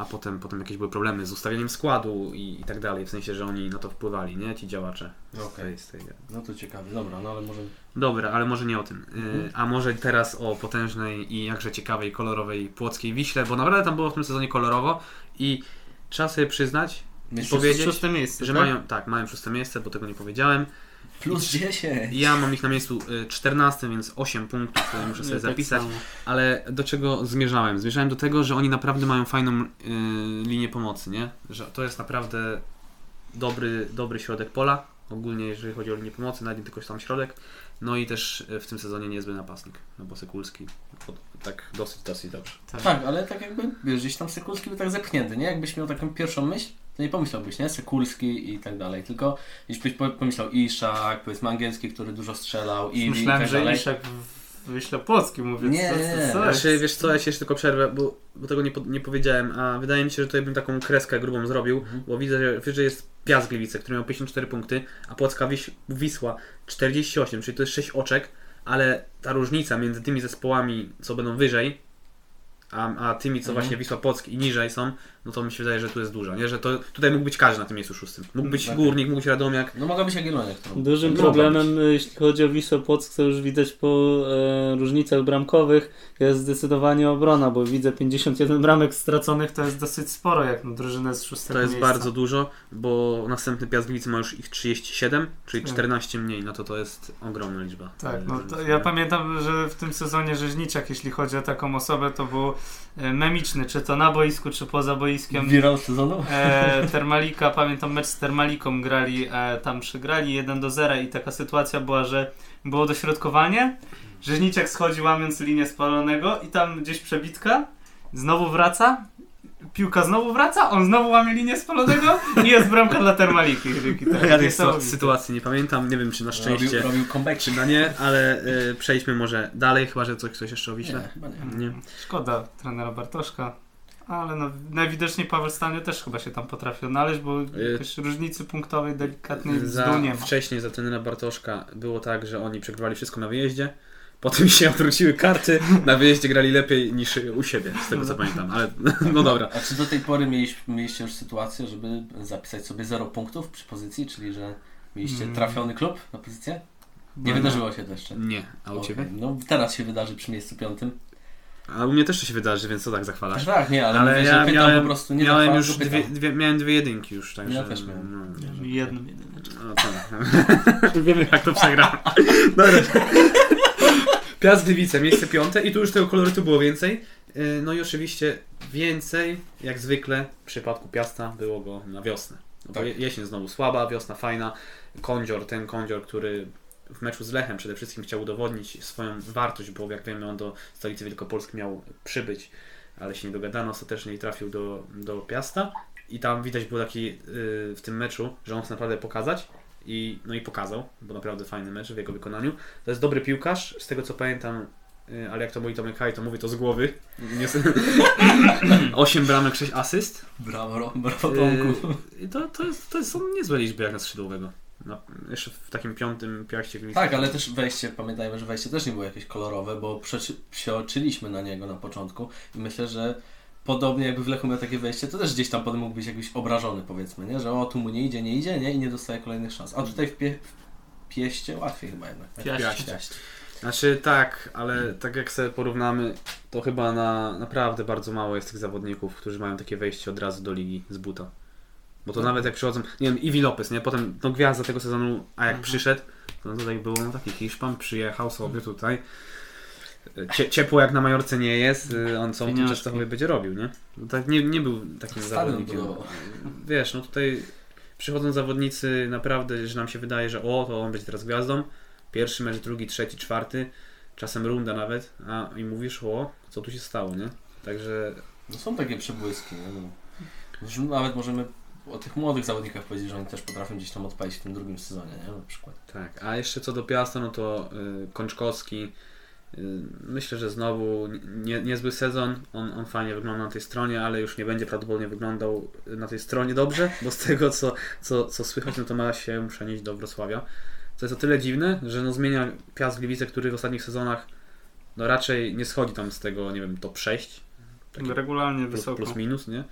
a potem, potem jakieś były problemy z ustawieniem składu i, i tak dalej, w sensie, że oni na to wpływali, nie? Ci działacze. z Okej. tej- z tej- No to ciekawe, dobra, no ale może. Dobra, ale może nie o tym. Y, Mhm. A może teraz o potężnej i jakże ciekawej, kolorowej Płockiej Wiśle, bo naprawdę tam było w tym sezonie kolorowo i trzeba sobie przyznać, Mistrzostwo powiedzieć, miejsce, że tak? mają, tak, mają szóste miejsce, bo tego nie powiedziałem. Plus 10. Ja mam ich na miejscu y, 14, więc 8 punktów które muszę sobie tak zapisać. Ale do czego zmierzałem? Zmierzałem do tego, że oni naprawdę mają fajną y, linię pomocy, nie? Że to jest naprawdę dobry, dobry środek pola. Ogólnie jeżeli chodzi o linię pomocy, nawet nie tylko sam środek. No i też y, w tym sezonie niezły napastnik, no bo Sekulski pod- tak dosyć, dosyć dobrze. Tak. Tak, ale tak jakby, wiesz, gdzieś tam Sekulski był tak zepchnięty, nie? Jakbyś miał taką pierwszą myśl, to nie pomyślałbyś, nie? Sekulski i tak dalej, tylko jeśli byś po- pomyślał Iszak, powiedzmy angielski, który dużo strzelał, i Myślałem, i tak że dalej. Iszak w Wyśle Płocki mówię. Nie, co, co, co Znaczy, wiesz co, ja się jeszcze tylko przerwę, bo, bo tego nie, po- nie powiedziałem, a wydaje mi się, że tutaj bym taką kreskę grubą zrobił, Mhm. bo widzę, że wyżej jest Piast Gliwice, który miał 54 punkty, a Płocka Wiś, Wisła 48, czyli to jest 6 oczek, ale ta różnica między tymi zespołami, co będą wyżej, a, a tymi, co Mhm. właśnie Wisła Płock i niżej są, no to mi się wydaje, że tu jest dużo, nie? Że to tutaj mógł być każdy na tym miejscu szóstym. Mógł być Tak. Górnik, mógł być Radomiak, No mogła być Jagiellonia, którą... Dużym problemem, y, jeśli chodzi o Wisłę Płock, to już widać po e, różnicach bramkowych, jest zdecydowanie obrona, bo widzę 51 bramek straconych. To jest dosyć sporo jak na drużynę z szóstego To jest miejsca. bardzo dużo, bo następny Piast Gliwice ma już ich 37, czyli Tak. 14 mniej, no to to jest ogromna liczba. Tak, no to ja pamiętam, że w tym sezonie Rzeźniczak, jeśli chodzi o taką osobę, to był e, memiczny, czy to na boisku, czy poza boiskiem. Viral sezonu? E, Termalika, pamiętam mecz z Termaliką grali, e, tam przegrali 1 do 0 i taka sytuacja była, że było dośrodkowanie, Rzeźniczek schodzi łamiąc linię spalonego i tam gdzieś przebitka, znowu wraca, piłka znowu wraca, on znowu łamie linię spalonego i jest bramka dla Termaliki. <laughs> Ja tej sytuacji nie pamiętam, nie wiem czy na szczęście, Robił, robił comeback. czy na nie, ale y, przejdźmy może dalej, chyba że coś, coś jeszcze o Nie, Wiśle. chyba nie. Nie. Szkoda trenera Bartoszka. Ale no, najwidoczniej Paweł Stanio też chyba się tam potrafił odnaleźć, bo jakoś różnicy punktowej delikatnej z Za, nie ma. wcześniej za trenera Bartoszka było tak, że oni przegrywali wszystko na wyjeździe, potem <laughs> się odwróciły karty, na wyjeździe grali lepiej niż u siebie, z tego co pamiętam, ale <laughs> no dobra. A czy do tej pory mieliśmy, mieliście już sytuację, żeby zapisać sobie 0 punktów przy pozycji, czyli że mieliście Mm. trafiony klub na pozycję? Nie No, wydarzyło się to jeszcze. Nie, a u Okej, Ciebie? No teraz się wydarzy przy miejscu piątym. A u mnie też to się wydarzy, więc co tak zachwalasz? tak, nie, ale, Ale mówię, ja miałem, po prostu, nie miałem już dwie, dwie, miałem dwie jedynki już, także... Ja też miałem. No, Jedną jedyneczkę. no tak. <laughs> Wiemy jak to przegra. <laughs> Dobra. Piast Gliwice, miejsce piąte i tu już tego kolorytu było więcej. Yy, No i oczywiście więcej, jak zwykle w przypadku Piasta było go na wiosnę. No Tak. je- jesień znowu słaba, wiosna fajna. Kądzior, ten kądzior, który w meczu z Lechem przede wszystkim chciał udowodnić swoją wartość, bo jak wiemy on do stolicy Wielkopolski miał przybyć, ale się nie dogadano ostatecznie i trafił do, do Piasta. I tam widać było taki yy, w tym meczu, że on chce naprawdę pokazać. I, no i pokazał, bo naprawdę fajny mecz w jego wykonaniu. To jest dobry piłkarz, z tego co pamiętam, yy, ale jak to mówi Tomek Haj, to mówię to z głowy. Nie, 8 <laughs> bramek, 6 asyst. Brawo, brawo Tomku. Yy, to, to, jest, to są niezłe liczby jak na skrzydłowego. No, jeszcze w takim piątym piaście w Tak, ale też wejście, pamiętajmy, że wejście też nie było jakieś kolorowe, bo przeoczyliśmy na niego na początku i myślę, że podobnie jakby w Lechu miał takie wejście, to też gdzieś tam potem mógł być jakiś obrażony powiedzmy, nie? Że o, tu mu nie idzie, nie idzie, nie? I nie dostaje kolejnych szans. A tutaj w, pie- w pieście łatwiej chyba jednak. tak? Piaście. Piaście. Znaczy tak, ale tak jak sobie porównamy, to chyba na naprawdę bardzo mało jest tych zawodników, którzy mają takie wejście od razu do ligi z buta. Bo to nawet jak przychodzą, nie wiem, Iwi Lopez, nie? Potem no gwiazda tego sezonu, a jak Mhm. przyszedł, to no tutaj było no, taki Hiszpan, przyjechał sobie tutaj. Cie, ciepło jak na Majorce nie jest, y, on co. Częstochowie będzie robił, nie? No, tak, nie, nie był takim zawodnikiem. Wiesz, no tutaj przychodzą zawodnicy naprawdę, że nam się wydaje, że o, to on będzie teraz gwiazdą. Pierwszy mecz, drugi, trzeci, czwarty, czasem runda nawet, a i mówisz, o, co tu się stało, nie? Także No są takie przebłyski. Nie? No. Nawet możemy o tych młodych zawodnikach powiedzieć, że oni też potrafią gdzieś tam odpalić w tym drugim sezonie, nie? Na przykład. tak. A jeszcze co do Piasta, no to y, Kączkowski, y, myślę, że znowu nie, niezły sezon. On, on fajnie wygląda na tej stronie, ale już nie będzie prawdopodobnie wyglądał na tej stronie dobrze, bo z tego co, co, co słychać, no to ma się przenieść do Wrocławia. Co jest o tyle dziwne, że no zmienia Piast Gliwice, który w ostatnich sezonach no raczej nie schodzi tam z tego, nie wiem, top 6. Taki Regularnie plus, wysoko. plus minus, nie?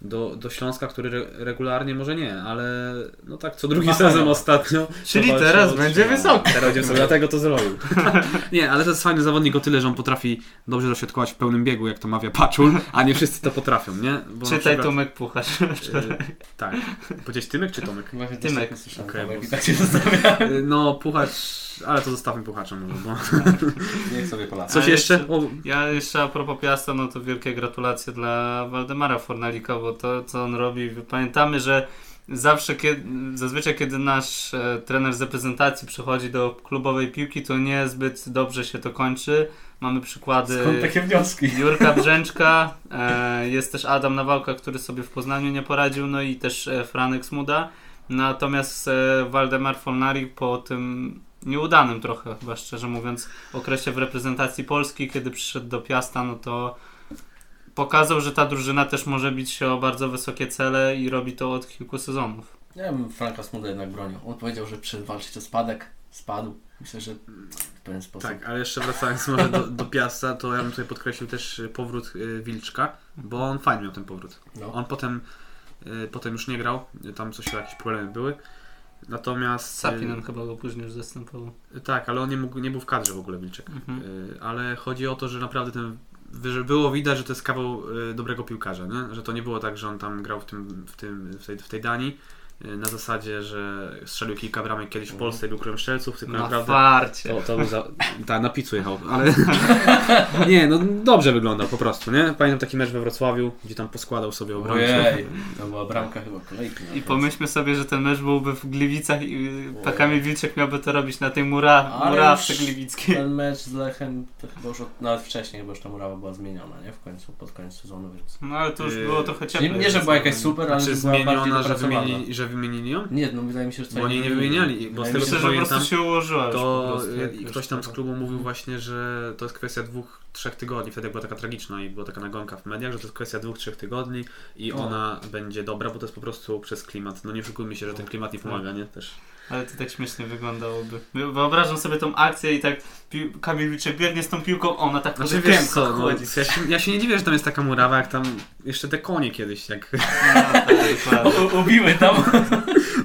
Do, do Śląska, który re, regularnie może nie, ale no tak co drugi Ma sezon ostatnio. Czyli to teraz walczy o- będzie wysoko. Teraz będzie wysoko, dlatego to zrobił. <laughs> nie, ale to jest fajny zawodnik o tyle, że on potrafi dobrze doświadkować w pełnym biegu, jak to mawia Paczul, a nie wszyscy to potrafią, nie? Bo Czytaj przykład- Tomek Pucharz. y, Tak. Powiedziałeś Tymek czy Tomek? Właśnie Tymek. tak bo- i tak się. Y, No, puchacz, ale to zostawmy puchaczem może, bo... Niech sobie Polacy. Coś jeszcze? jeszcze- Ja jeszcze a propos Piasta, no to wielkie gratulacje dla Waldemara Fornalika, bo to co on robi, pamiętamy, że zawsze, kiedy, zazwyczaj kiedy nasz e, trener z reprezentacji przychodzi do klubowej piłki, to niezbyt dobrze się to kończy. Mamy przykłady Skąd takie wnioski? <laughs> Jurka Brzęczka, e, jest też Adam Nawałka, który sobie w Poznaniu nie poradził, no i też e, Franek Smuda. Natomiast e, Waldemar Folnari po tym nieudanym trochę, chyba szczerze mówiąc, okresie w reprezentacji Polski, kiedy przyszedł do Piasta, no to pokazał, że ta drużyna też może bić się o bardzo wysokie cele i robi to od kilku sezonów. Ja bym Franka Smuda jednak bronił. On powiedział, że przyszedł walczyć o spadek. Spadł. Myślę, że w pewien sposób. Tak, ale jeszcze wracając może do, do Piasta, to ja bym tutaj podkreślił też y, powrót y, Wilczka, bo on fajnie miał ten powrót. No. On potem, y, potem już nie grał, tam coś jakieś problemy były. Natomiast. Z Sapinem chyba go później już zastępował. tak, ale on nie, mógł, nie był w kadrze w ogóle Wilczek. Mhm. Y, ale chodzi o to, że naprawdę ten. Że było widać, że to jest kawał y, dobrego piłkarza, nie? Że to nie było tak, że on tam grał w, tym, w, tym, w, tej, w tej Danii na zasadzie, że strzelił kilka bramek kiedyś w Polsce i był królem strzelców, tylko Na naprawdę farcie. to, to był za... Tak, na pizzu jechał, <laughs> ale... <laughs> nie, no dobrze wyglądał po prostu, nie? Pamiętam taki mecz we Wrocławiu, gdzie tam poskładał sobie obrońców. Ojej, to była bramka chyba kolejki. I pomyślmy sobie, że ten mecz byłby w Gliwicach i Kamil Wilczek miałby to robić na tej mura, murawce gliwickiej. Ten mecz z Lechem to chyba już od, nawet wcześniej, chyba już ta murawa była zmieniona, nie? W końcu, pod koniec sezonu, więc... No ale to już Yy, było trochę Nie, cieplej. nie że była jakaś super, ale Czy że była bardziej zmieniona, że wymienili, że wymienili ją? Nie, no wydaje mi się, że Bo oni nie wymieniali, bo z tego, co Myślę, że po pamiętam, prostu się ułożyła To już ktoś tam z klubu mówił właśnie, że to jest kwestia dwóch, trzech tygodni. Wtedy była taka tragiczna i była taka nagonka w mediach, że to jest kwestia dwóch, trzech tygodni i No. ona będzie dobra, bo to jest po prostu przez klimat. No nie oszukujmy się, że ten klimat nie pomaga, nie? Też. Ale to tak śmiesznie wyglądałoby. Wyobrażam sobie tą akcję i tak pił- Kamil Wilczek biegnie z tą piłką, ona tak Znaczy wiesz co, no, ja, się, ja się nie dziwię, że tam jest taka murawa, jak tam jeszcze te konie kiedyś, jak No, tak. <laughs> Ubiły tam.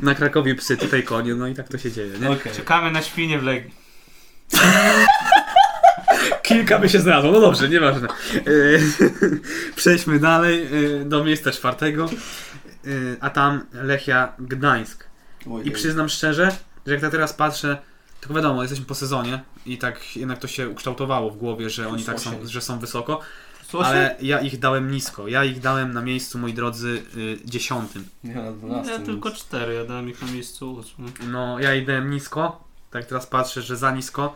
na Krakowie psy, tutaj konie, no i tak to się dzieje, nie? Okej. Czekamy na świnie w Legii. <laughs> Kilka by się znalazło, no dobrze, nieważne. Yy, <laughs> Przejdźmy dalej yy, do miejsca czwartego, Yy, a tam Lechia Gdańsk. I przyznam szczerze, że jak tak teraz patrzę, tylko wiadomo, jesteśmy po sezonie i tak jednak to się ukształtowało w głowie, że oni tak są, że są wysoko, ale ja ich dałem nisko. Ja ich dałem na miejscu, moi drodzy, yy, dziesiątym. 12. ja tylko cztery, ja dałem ich na miejscu ósmym. No, ja ich dałem nisko, tak teraz patrzę, że za nisko,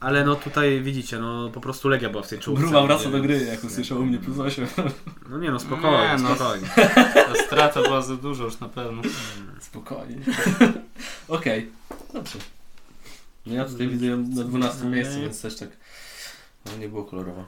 ale no tutaj widzicie, no po prostu Legia była w tej czołówce. Gruba wraca do gry, jak usłyszał u mnie plus 8. No nie no, spokojnie, Nie, no. spokojnie. Ta strata była za dużo już na pewno. Spokojnie. Okej, dobrze. No ja tutaj widzę ją na 12 miejscu, więc też tak no, nie było kolorowo.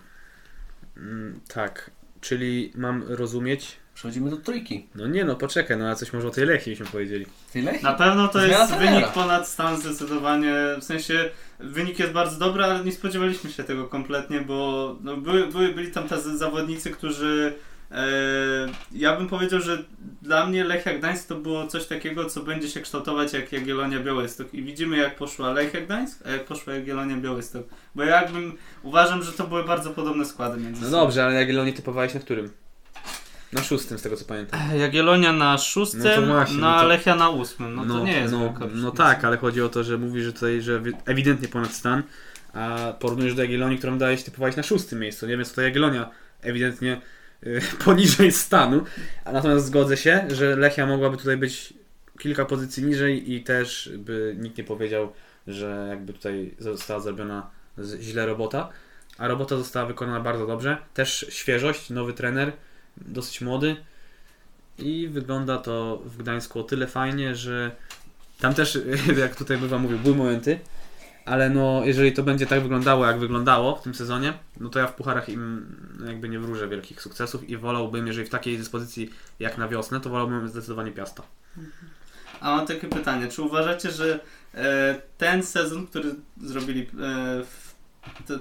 Mm, tak, czyli mam rozumieć... Przechodzimy do trójki. No nie no, poczekaj, no a coś może o tej Lechii byśmy powiedzieli. Tyle? Na pewno to Zmiana jest trenera. wynik ponad stan zdecydowanie. W sensie wynik jest bardzo dobry, ale nie spodziewaliśmy się tego kompletnie, bo no, były, były, byli tam tacy zawodnicy, którzy e, ja bym powiedział, że dla mnie Lechia Gdańsk to było coś takiego, co będzie się kształtować jak Jagiellonia Białystok. I widzimy jak poszła Lechia Gdańsk, a jak poszła Jagiellonia Białystok. Bo jakbym uważam, że to były bardzo podobne składy między No sobą. dobrze, ale Jagiellonię typowałeś na którym? Na szóstym, z tego co pamiętam. Jagiellonia na No szóstym, to właśnie, no no to- Lechia na ósmym. No, to nie jest no, no tak, ale chodzi o to, że mówisz, że tutaj, że wi- ewidentnie ponad stan, a porównujesz do Jagiellonii, którą dałeś typowałeś na szóstym miejscu, nie? Więc tutaj Jagiellonia ewidentnie y, <laughs> poniżej stanu, a natomiast zgodzę się, że Lechia mogłaby tutaj być kilka pozycji niżej i też by nikt nie powiedział, że jakby tutaj została zrobiona źle robota. A robota została wykonana bardzo dobrze. Też świeżość, nowy trener, dosyć młody. I wygląda to w Gdańsku o tyle fajnie, że tam też, <laughs> jak tutaj bywa mówił, były momenty, ale no, jeżeli to będzie tak wyglądało, jak wyglądało w tym sezonie, no to ja w pucharach im jakby nie wróżę wielkich sukcesów i wolałbym, jeżeli w takiej dyspozycji jak na wiosnę, to wolałbym zdecydowanie Piasta. A mam takie pytanie, czy uważacie, że e, ten sezon, który zrobili e, w,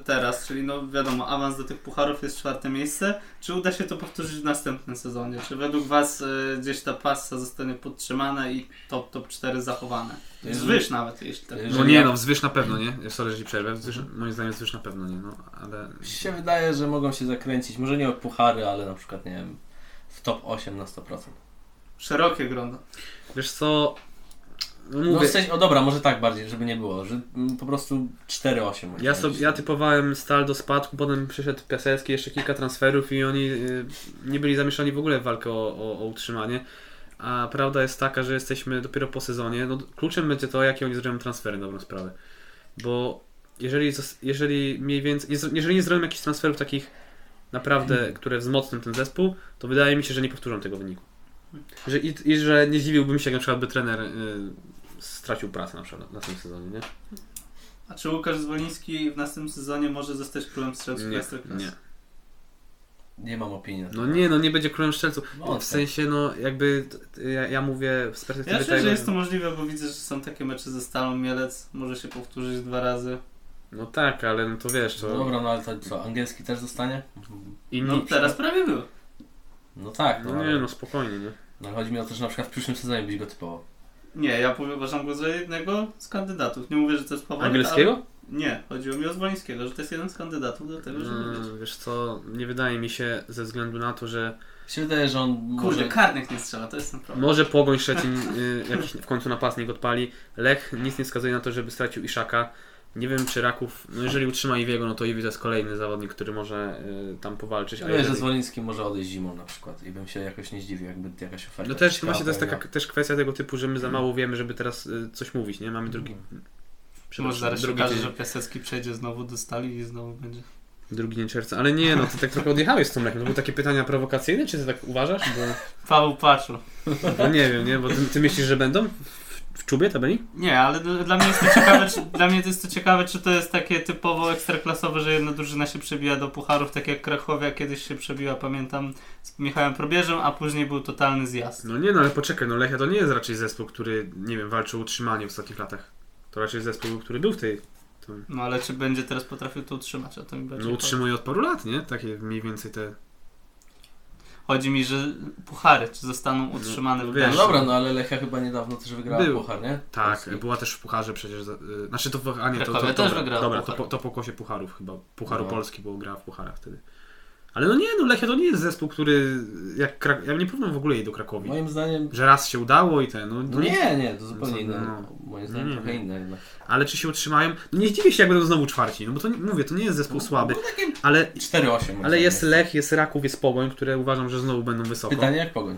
teraz, czyli no wiadomo, awans do tych pucharów jest czwarte miejsce, czy uda się to powtórzyć w następnym sezonie? Czy według Was e, gdzieś ta passa zostanie podtrzymana i top, top 4 zachowane? Zwyż nawet, jeśli tak. No nie no, wzwyż na pewno, nie? Sorry, że przerwę. Wzwyż, moim zdaniem wzwyż na pewno nie, no, ale... Mi się wydaje, że mogą się zakręcić, może nie o puchary, ale na przykład, nie wiem, w top 8 na 100%. Szerokie grono. Wiesz co, no No w sensie, o dobra, może tak bardziej, żeby nie było, że po prostu 4-8. ja, sobie, ja typowałem Stal do spadku, potem przyszedł Piasecki, jeszcze kilka transferów i oni y, nie byli zamieszani w ogóle w walkę o, o, o utrzymanie. A prawda jest taka, że jesteśmy dopiero po sezonie. No, kluczem będzie to, jakie oni zrobią transfery, na dobrą sprawę. Bo jeżeli, jeżeli mniej więcej, jeżeli nie zrobią jakichś transferów takich naprawdę, które wzmocnią ten zespół, to wydaje mi się, że nie powtórzą tego wyniku. Że, i, I że nie zdziwiłbym się, jak na przykład by trener y, stracił pracę na przykład na, na tym sezonie, nie? A czy Łukasz Zwoliński w następnym sezonie może zostać królem strzelców Nie, Ekstraklasy? nie. Nie mam opinii. na No temat. nie, no nie będzie królem strzelców. Wątpię. W sensie, no jakby ja, ja mówię z perspektywy Ja myślę, tego, że jest to możliwe, bo widzę, że są takie mecze ze Stalą Mielec, może się powtórzyć dwa razy. No tak, ale no to wiesz, to No dobra, no ale to co, angielski też zostanie? inni... No teraz prawie był. No tak, no, No ale, nie, no spokojnie, nie? no chodzi mi o to, że na przykład w przyszłym sezonie byś go typował. Nie, ja powiem- uważam go za jednego z kandydatów. Nie mówię, że to jest faworyt, Angielskiego? Ale... Nie, chodziło mi o Zwolińskiego, że to jest jeden z kandydatów do tego, żeby być. No, wiesz co, nie wydaje mi się ze względu na to, że się wydaje, że on Kurde, może... karnych nie strzela, to jest ten problem. może Pogoń Szczecin y, jakiś w końcu napastnik odpali. Lech nic nie wskazuje na to, żeby stracił Iszaka. Nie wiem, czy Raków, no jeżeli utrzyma Iwiego, no to Iwi to jest kolejny zawodnik, który może y, tam powalczyć. Ja A wiem, że jeżeli... Zwoliński może odejść zimą na przykład i bym się jakoś nie zdziwił, jakby jakaś oferta. No też właśnie to jest taka też kwestia tego typu, że my za mało wiemy, żeby teraz y, coś mówić, nie? Mamy drugi... Czy może zaraz się drugi okaże, dzień- że Piasecki przejdzie znowu do stali i znowu będzie. Drugi dzień czerwca, ale nie, no ty tak trochę odjechałeś z tą Lechem. To były takie pytania prowokacyjne, czy ty tak uważasz? Bo, Paweł Paczu. bo nie wiem, nie? Bo ty, ty myślisz, że będą w, czubie tabeli? Nie, ale dla mnie jest to ciekawe, czy, dla mnie to jest to ciekawe, czy to jest takie typowo ekstraklasowe, że jedna drużyna się przebija do pucharów, tak jak Krachowia kiedyś się przebiła, pamiętam, z Michałem Probierzem, a później był totalny zjazd. No nie, no ale poczekaj, no Lechia to nie jest raczej zespół, który, nie wiem, walczy o utrzymanie w ostatnich latach. To raczej zespół, który był w tej... To, No ale czy będzie teraz potrafił to utrzymać, o to mi no utrzymuje od paru lat, nie? Takie mniej więcej te... Chodzi mi, że puchary, czy zostaną utrzymane no w wiesz, No Gdańsku. dobra, no ale Lechia chyba niedawno też wygrała Był. puchar, nie? Tak, Polski. była też w pucharze przecież. y, Znaczy to, w- a nie, to, to, to, też dobra, wygrała dobra to, puchar. po, to pokłosie pucharów chyba. Pucharu No. Polski, bo grała w pucharach wtedy. Ale no nie, no Lechia to nie jest zespół, który jak Krak... Ja nie porównam w ogóle jej do Krakowi. Moim zdaniem... Że raz się udało i ten, no, No to nie, nie, to zupełnie co, inne. no. Moim zdaniem Nie, trochę inne jednak. Ale czy się utrzymają? No nie zdziwię się, jak będą znowu czwarci, no bo to nie- mówię, to nie jest zespół słaby, ale, 4-8. moim ale jest Lech, jest Raków, jest Pogoń, które uważam, że znowu będą wysoko. Pytanie jak pogoń.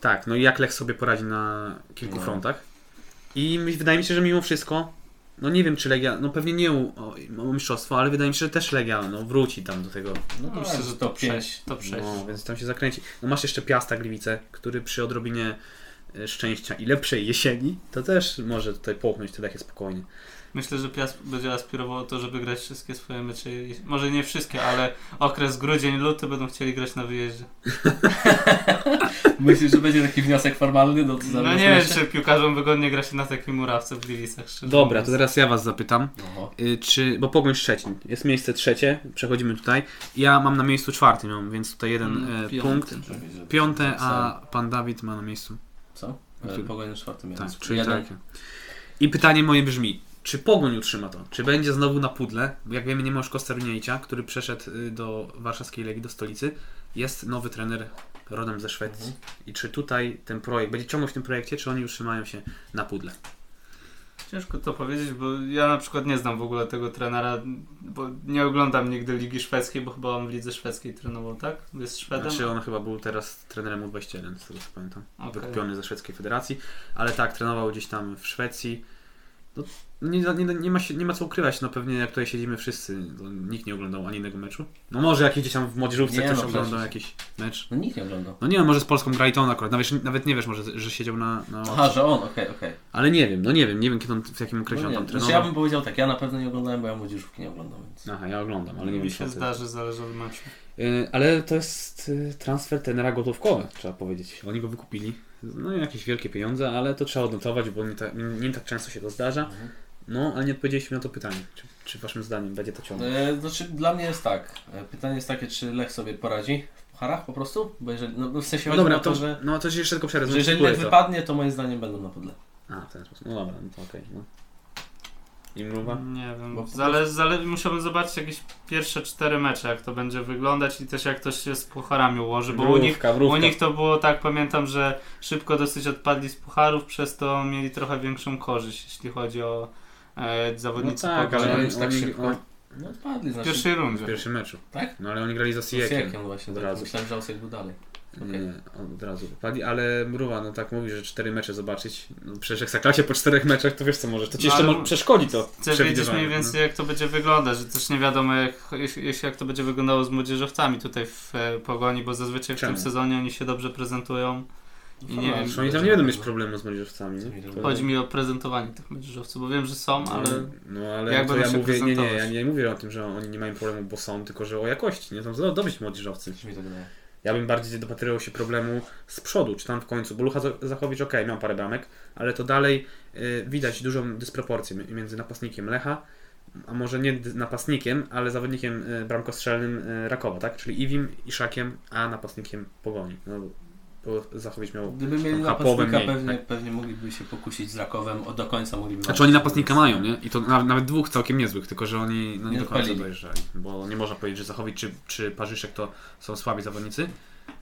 Tak, no i jak Lech sobie poradzi na kilku No. frontach. I wydaje mi się, że mimo wszystko, no nie wiem czy Legia, no pewnie nie o, o mistrzostwo, ale wydaje mi się, że też Legia no, wróci tam do tego. No No, myślę, że to 5. To 6. No, więc tam się zakręci. No masz jeszcze Piasta Gliwice, który przy odrobinie e, szczęścia i lepszej jesieni, to też może tutaj połknąć te Lechie spokojnie. Myślę, że Piast będzie aspirował o to, żeby grać wszystkie swoje mecze. Może nie wszystkie, ale okres grudzień, luty będą chcieli grać na wyjeździe. <laughs> Myślisz, że będzie taki wniosek formalny do No nie wiem, czy piłkarzom wygodnie gra się na takiej murawce w Gliwicach. Dobra, to teraz ja was zapytam. Oho. Y, czy, bo Pogoń Szczecin, jest miejsce trzecie, przechodzimy tutaj. Ja mam na miejscu czwartym, więc tutaj jeden Mm, e, piąty. punkt. Piąte, a pan Dawid ma na miejscu. Co? Pogoń na czwartym Tak, czyli Jeden. tak. I pytanie moje brzmi, czy Pogoń utrzyma to? Czy będzie znowu na pudle? Bo jak wiemy nie ma już Kosteruniejcia, który przeszedł y, do warszawskiej Legii, do stolicy. Jest nowy trener rodem ze Szwecji. Mhm. I czy tutaj ten projekt, będzie ciągnął w tym projekcie, czy oni utrzymają się na pudle? Ciężko to powiedzieć, bo ja na przykład nie znam w ogóle tego trenera, bo nie oglądam nigdy Ligi Szwedzkiej, bo chyba on w Lidze Szwedzkiej trenował, tak? Jest Szwedem? Znaczy on chyba był teraz trenerem U21, z tego co pamiętam. Okej. Wykupiony ze szwedzkiej federacji, ale tak, trenował gdzieś tam w Szwecji. No, nie, nie, nie, ma się, nie ma co ukrywać, no pewnie jak tutaj siedzimy wszyscy, to nikt nie oglądał ani jednego meczu. No może jakiś gdzieś tam w młodzieżówce Nie, ktoś no oglądał jakiś mecz. No nikt nie oglądał. No nie wiem, może z Polską on akurat, nawet, nawet nie wiesz może, że siedział na... na Aha, że on, okej, okej. Ale nie wiem, no nie wiem, nie wiem kiedy on, w jakim okresie No on tam znaczy trenował. ja bym powiedział tak, ja na pewno nie oglądałem, bo ja młodzieżówki nie oglądam, więc... Aha, ja oglądam, ale nie Mi wiem się zdarzy, zależy od meczu. Y, Ale to jest y, transfer tenera gotówkowy, trzeba powiedzieć. Oni go wykupili. No i jakieś wielkie pieniądze, ale to trzeba odnotować, bo nie, ta, nie tak często się to zdarza. Mhm. No, ale nie odpowiedzieliśmy na to pytanie. Czy, czy waszym zdaniem będzie to ciągle? E, Znaczy, dla mnie jest tak. E, Pytanie jest takie, czy Lech sobie poradzi w pucharach po prostu? Bo jeżeli, no w sensie No dobra, o to, to, że, no to się jeszcze tylko przerwę. że jeżeli Lech wypadnie, to moim zdaniem będą na podle. A, w ten sposób. No dobra, no to okej. no. I mruwa? Nie wiem, Bo zale, zale, musiałbym zobaczyć jakieś pierwsze cztery mecze, jak to będzie wyglądać i też jak to się z pucharami ułoży, bo u nich, u nich to było tak, pamiętam, że szybko dosyć odpadli z pucharów, przez to mieli trochę większą korzyść, jeśli chodzi o e, zawodnicy No tak, ale oni, już tak szybko. oni, No odpadli, w znaczy... pierwszej w rundzie. pierwszym meczu. Tak? No ale oni grali za Z Siekiem. Osiekiem właśnie, Od tak. razu. Myślałem, że Osiek był dalej. Okej. Nie, on od razu wypadli, ale Mruwa, no tak mówi, że cztery mecze zobaczyć. No przecież jak zaklasie po czterech meczach, to wiesz co może. To ci No, jeszcze ale może przeszkodzi to. Chcę wiedzieć mniej no. więcej jak to będzie wyglądać, że też nie wiadomo jak, jeśli jak to będzie wyglądało z młodzieżowcami tutaj w e, Pogoni, bo zazwyczaj w Czemu? tym sezonie oni się dobrze prezentują. I nie wiem, oni tam nie będą mieć problemu z młodzieżowcami, nie? Chodzi mi o prezentowanie tych młodzieżowców, bo wiem, że są, ale No ale jak to będą ja się mówię, nie, nie, ja nie mówię o tym, że oni nie mają problemu, bo są, tylko że o jakości, nie? Są do- dobrzy młodzieżowcy. Ja bym bardziej dopatrywał się problemu z przodu, czy tam w końcu, bo Lucha Zachowicz ok, miał parę bramek, ale to dalej y, widać dużą dysproporcję mi- między napastnikiem Lecha, a może nie napastnikiem, ale zawodnikiem y, bramkostrzelnym y, Rakowa, tak? Czyli Iwim, Iszakiem, a napastnikiem Pogoni. No, bo Zachowicz miał... Gdyby mieli napastnika, pewnie, tak. pewnie mogliby się pokusić z Rakowem, o do końca mogliby Znaczy oni napastnika mają, nie? I to na, nawet dwóch całkiem niezłych, tylko że oni no, nie, Nie do końca odpalili. dojeżdżali. Bo nie można powiedzieć, że Zachowicz czy, czy Parzyszek to są słabi zawodnicy,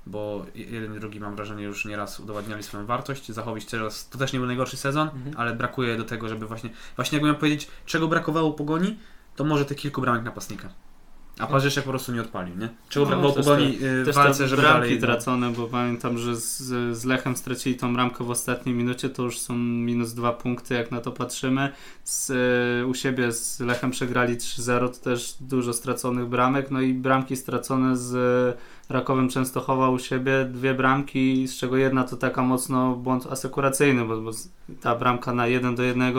bo jeden i drugi mam wrażenie już nieraz udowadniali swoją wartość. Zachowicz teraz to też nie był najgorszy sezon, Mhm. ale brakuje do tego, żeby właśnie, właśnie jakbym miał powiedzieć, czego brakowało Pogoni, to może tych kilku bramek napastnika. A Parzyszek po prostu nie odpalił, nie? Czego No, też Pogoni y, w też walce, te żeby bramki dalej... no. tracone, bo pamiętam, że z, z Lechem stracili tą bramkę w ostatniej minucie, to już są minus dwa punkty, jak na to patrzymy. Z, e, u siebie z Lechem przegrali 3-0, to też dużo straconych bramek, no i bramki stracone z Rakowem Częstochowa u siebie, dwie bramki, z czego jedna to taka mocno błąd asekuracyjny, bo, bo ta bramka na 1 do 1,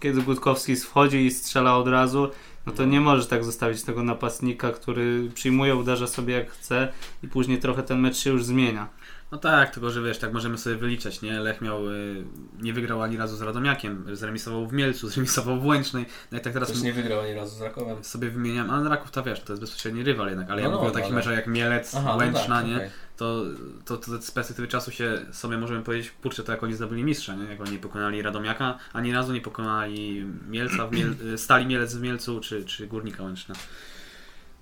kiedy Gutkowski wchodzi i strzela od razu, no to nie możesz tak zostawić tego napastnika, który przyjmuje, uderza sobie jak chce i później trochę ten mecz się już zmienia. No tak, tylko że wiesz, tak możemy sobie wyliczać, nie? Lech miał, y, nie wygrał ani razu z Radomiakiem, zremisował w Mielcu, <laughs> zremisował w Łęcznej, no i tak teraz Też nie wygrał ani razu z Rakowem. sobie wymieniam, ale Raków to wiesz, to jest bezpośredni rywal jednak, ale ja No mówię o no, takich ale- meczach jak Mielec, Aha, Łęczna, no tak, nie? okej. To, to, to z perspektywy czasu się sobie możemy powiedzieć, kurczę, to jak oni zdobyli mistrza, nie? Jak oni pokonali Radomiaka, ani razu nie pokonali Mielca, w Miel, <clears throat> Stali Mielec w Mielcu, czy, czy Górnika Łęczna.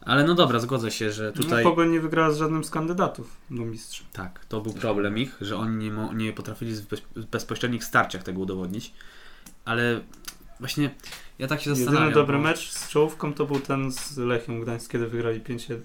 Ale no dobra, zgodzę się, że tutaj... Tutaj... No, Pogoń nie wygrała z żadnym z kandydatów do mistrza. Tak, to był problem ich, że oni nie, mo- nie potrafili w bez- w bezpośrednich starciach tego udowodnić. Ale właśnie ja tak się zastanawiam. Jedyny dobry bo- mecz z czołówką to był ten z Lechią Gdańsk, kiedy wygrali 5-1.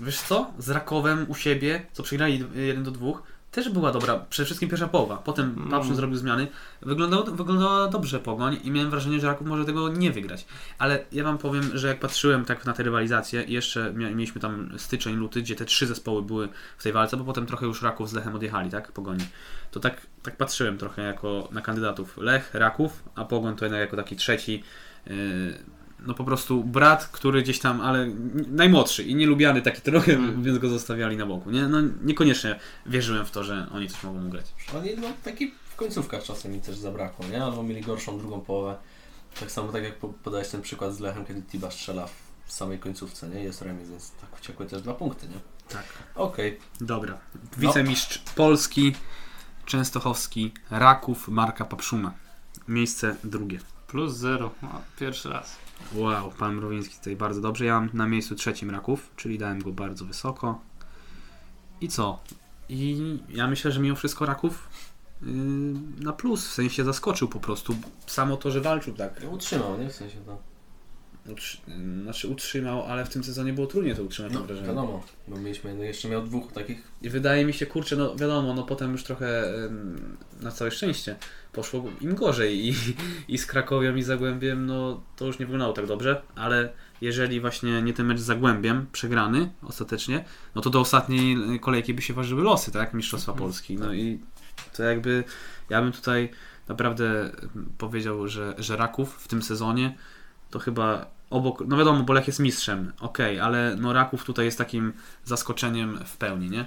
Wiesz co? Z Rakowem u siebie, co przegrali 1 do 2, też była dobra. Przede wszystkim pierwsza połowa. Potem Mm. Papszun zrobił zmiany. Wyglądał, wyglądała dobrze Pogoń i miałem wrażenie, że Raków może tego nie wygrać. Ale ja wam powiem, że jak patrzyłem tak na te rywalizacje, i jeszcze mieliśmy tam styczeń, luty, gdzie te trzy zespoły były w tej walce, bo potem trochę już Raków z Lechem odjechali, tak? Pogoni. To tak, tak patrzyłem trochę jako na kandydatów. Lech, Raków, a Pogoń to jednak jako taki trzeci yy, no po prostu brat, który gdzieś tam, ale najmłodszy i nielubiany taki trochę, Mm. więc go zostawiali na boku. Nie? No niekoniecznie wierzyłem w to, że oni coś mogą ugrać. Oni no, taki w końcówkach czasem mi też zabrakło, nie? Albo mieli gorszą drugą połowę. Tak samo tak jak po- podałeś ten przykład z Lechem, kiedy Tiba strzela w samej końcówce, nie? Jest remis, więc tak uciekły też dwa punkty, nie? Tak. Okej. Dobra. Wicemistrz Polski, Częstochowski, Raków, Marka Papszuna. Miejsce drugie. Plus 0. O, pierwszy raz. Wow, pan Mrowiński tutaj bardzo dobrze. Ja mam na miejscu trzecim Raków, czyli dałem go bardzo wysoko. I co? I ja myślę, że mimo wszystko Raków yy, na plus, w sensie zaskoczył po prostu. Samo to, że walczył tak. No, utrzymał, nie? W sensie to. Utrzy- znaczy utrzymał, ale w tym sezonie było trudniej to utrzymać, No, wrażenie. wiadomo, bo mieliśmy, no jeszcze miał dwóch takich. I wydaje mi się, kurczę, no wiadomo, no potem już trochę na całe szczęście poszło im gorzej i, i z Krakowią i Zagłębiem, no to już nie wyglądało tak dobrze, ale jeżeli właśnie nie ten mecz z Zagłębiem przegrany ostatecznie, no to do ostatniej kolejki by się ważyły losy, tak, Mistrzostwa Polski, no i to jakby ja bym tutaj naprawdę powiedział, że, że Raków w tym sezonie to chyba obok, no wiadomo, bo Lech jest mistrzem, okej, ale no Raków tutaj jest takim zaskoczeniem w pełni, nie?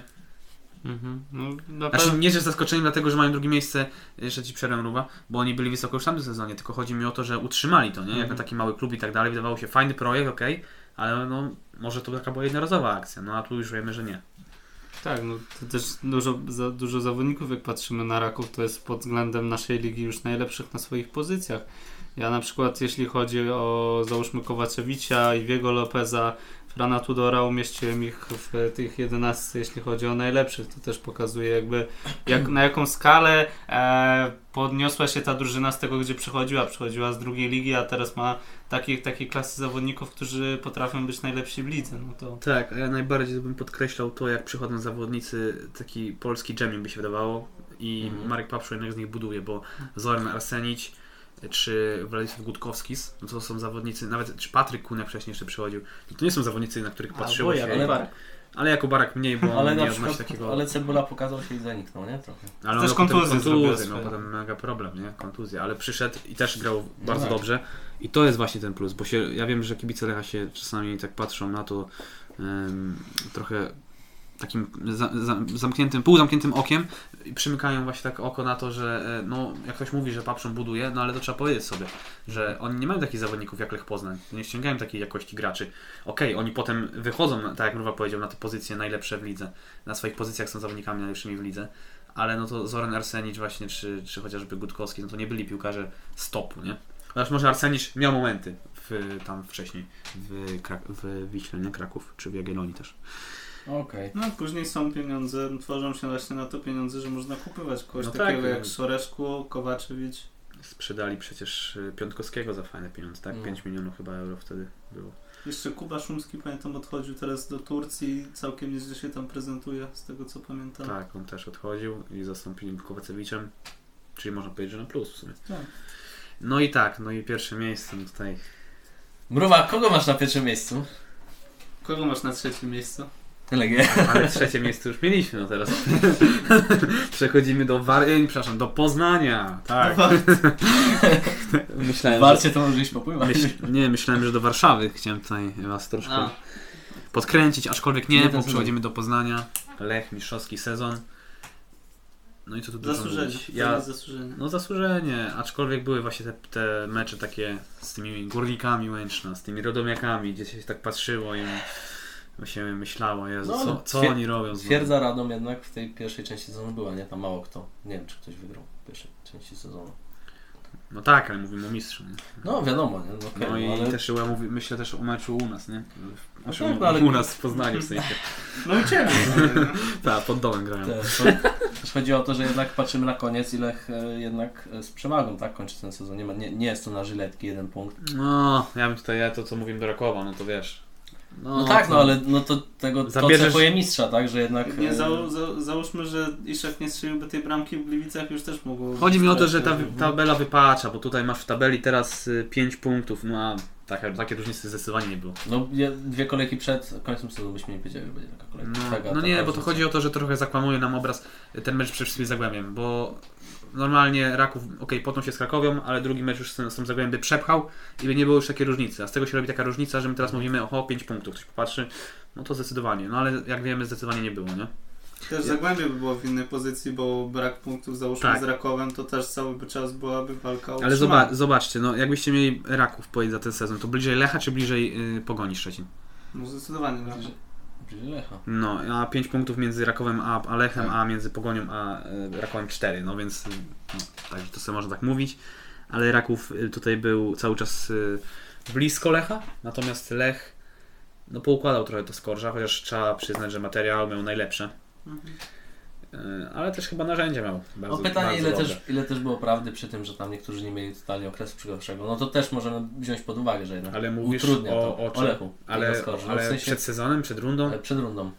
Mhm. No, na Znaczy nie, że zaskoczeniem dlatego, że mają drugie miejsce, jeszcze ci przerwę Mruwa, bo oni byli wysoko już w tamtym sezonie, tylko chodzi mi o to, że utrzymali to, nie? Jak na Mhm. taki mały klub i tak dalej, wydawało się fajny projekt, okej, ale no może to taka była jednorazowa akcja, no a tu już wiemy, że nie. Tak, no to też dużo, za, dużo zawodników, jak patrzymy na Raków, to jest pod względem naszej ligi już najlepszych na swoich pozycjach. Ja na przykład, jeśli chodzi o załóżmy Kowaczewicza, Iwiego Lopeza, Frana Tudora, umieściłem ich w tych 11, jeśli chodzi o najlepszych. To też pokazuje jakby jak, na jaką skalę e, podniosła się ta drużyna z tego, gdzie przychodziła. Przychodziła z drugiej ligi, a teraz ma takich, takiej klasy zawodników, którzy potrafią być najlepsi w lidze. No to Tak, a ja najbardziej bym podkreślał to, jak przychodzą zawodnicy, taki polski jamming by się wydawało i Mhm. Marek Papszu jednak z nich buduje, bo Zoran Arsenić czy Władysław Gutkowskis, no to są zawodnicy, nawet czy Patryk Kunek wcześniej jeszcze przychodził, to nie są zawodnicy, na których patrzyło Albo się, ale- Barak. ale jako Barak mniej, bo <laughs> Ale nie odnosi takiego... ale Cebula pokazał się i zaniknął, nie? Trochę. Ale Też kontuzję no potem mega problem, nie? Kontuzja, ale przyszedł i też grał bardzo tak. dobrze i to jest właśnie ten plus, bo się, ja wiem, że kibice Lecha się czasami tak patrzą na to em, trochę takim za, za, zamkniętym, półzamkniętym okiem i przymykają właśnie tak oko na to, że e, no, jak ktoś mówi, że Papszą buduje, no ale to trzeba powiedzieć sobie, że oni nie mają takich zawodników jak Lech Poznań, nie ściągają takiej jakości graczy. Okej, oni potem wychodzą, tak jak Mruwa powiedział, na te pozycje najlepsze w lidze, na swoich pozycjach są zawodnikami najlepszymi w lidze, ale no to Zoran Arsenicz właśnie, czy, czy chociażby Gutkowski, no to nie byli piłkarze stopu, nie? Chociaż może Arsenicz miał momenty w, tam wcześniej, w, Krak- w Wiśle, nie? Kraków, czy w Jagiellonii też. Okej. No, później są pieniądze, tworzą się właśnie na to pieniądze, że można kupywać kogoś No takiego tak, jak no. Szoreszku, Kowaczewicz. Sprzedali przecież y, Piątkowskiego za fajne pieniądze, tak? No. 5 milionów chyba euro wtedy było. Jeszcze Kuba Szumski, pamiętam, odchodził teraz do Turcji. Całkiem nieźle się tam prezentuje, z tego co pamiętam. Tak, on też odchodził i zastąpili Kowacewiczem, czyli można powiedzieć, że na plus w sumie. Tak. No i tak, no i pierwsze miejsce no tutaj. Mruwa, kogo masz na pierwszym miejscu? Kogo masz na trzecim miejscu? Legię. <laughs> Ale trzecie miejsce już mieliśmy, no teraz. <laughs> Przechodzimy do War... przepraszam, do Poznania. Tak. <laughs> Myślałem, że... Warcie to może iść popływać. Myśl... Nie, myślałem, że do Warszawy. Chciałem tutaj was troszkę A. podkręcić, aczkolwiek nie, Nie bo przechodzimy do Poznania. Lech, mistrzowski sezon. No i co tu dużo Zasłużenie. mówić? Ja... Ja, Zasłużenie. no zasłużenie, aczkolwiek były właśnie te, te mecze takie z tymi górnikami Łęczna, z tymi rodomiakami, gdzie się tak patrzyło i się myślało, Jezu, No, co, co oni robią znowu? Twierdza Radom jednak w tej pierwszej części sezonu była, nie? Tam mało kto. Nie wiem, czy ktoś wygrał w pierwszej części sezonu. No tak, ale mówimy o mistrzu. Nie? No wiadomo, nie? No, okej, No i ale... też ja mówię, myślę też o meczu u nas, nie? Znaczy, tak, u, no ale- u nas w Poznaniu w sensie. <laughs> No i ciebie. <laughs> Tak, pod domem grają. Też, chodzi o to, że jednak patrzymy na koniec i Lech e, jednak e, z przewagą, tak? Kończy ten sezon. Nie, ma, nie, nie jest to na żyletki jeden punkt. No, ja bym tutaj, ja to co mówimy do Rakowa, no to wiesz. No, tak, no ale no to tego to Zabierzesz- cechuje mistrza, tak? Że jednak... Nie, e, za, za, załóżmy, że Iszak nie strzeliłby tej bramki w Gliwicach, już też mogło... Chodzi mi o to, że ta Mhm. tabela wypacza, bo tutaj masz w tabeli teraz 5 punktów, no a takie, takie różnice zdecydowanie nie było. No dwie kolejki przed końcem sezonu byśmy nie wiedzieli, że będzie taka kolejka. No, Taka- no nie, bo to chodzi o to, że trochę zakłamuje nam obraz ten mecz przed wszystkim Zagłębiem, bo normalnie Raków, okej, potem się z Krakowią, ale drugi mecz już z tym, z by przepchał i by nie było już takiej różnicy, a z tego się robi taka różnica, że my teraz mówimy oho, 5 punktów, ktoś popatrzy, no to zdecydowanie, no ale jak wiemy zdecydowanie nie było, nie? Też Zagłębie by było w innej pozycji, bo brak punktów załóżmy Tak. z Rakowem, to też cały czas byłaby walka o Ale zobaczcie, no jakbyście mieli Raków powiedzieć za ten sezon, to bliżej Lecha czy bliżej y, Pogoni Szczecin? No zdecydowanie Lecha. Lecha. No, a 5 punktów między Rakowem a, a Lechem, Tak. a między Pogonią a y, Rakowem 4, no więc no, to sobie można tak mówić, ale Raków y, tutaj był cały czas y, blisko Lecha, natomiast Lech no poukładał trochę to skorża, chociaż trzeba przyznać, że materiał miał najlepsze. Mhm. E, Ale też chyba narzędzia miał. Bardzo, No pytanie, bardzo ile dobre. też, ile też było prawdy przy tym, że tam niektórzy nie mieli totalnie okresu przygotowawczego. No to też możemy wziąć pod uwagę, że jednak Ale mówisz utrudnia o, to o? Olechu. ale. No ale w sensie, przed sezonem, przed rundą? e, przed rundą.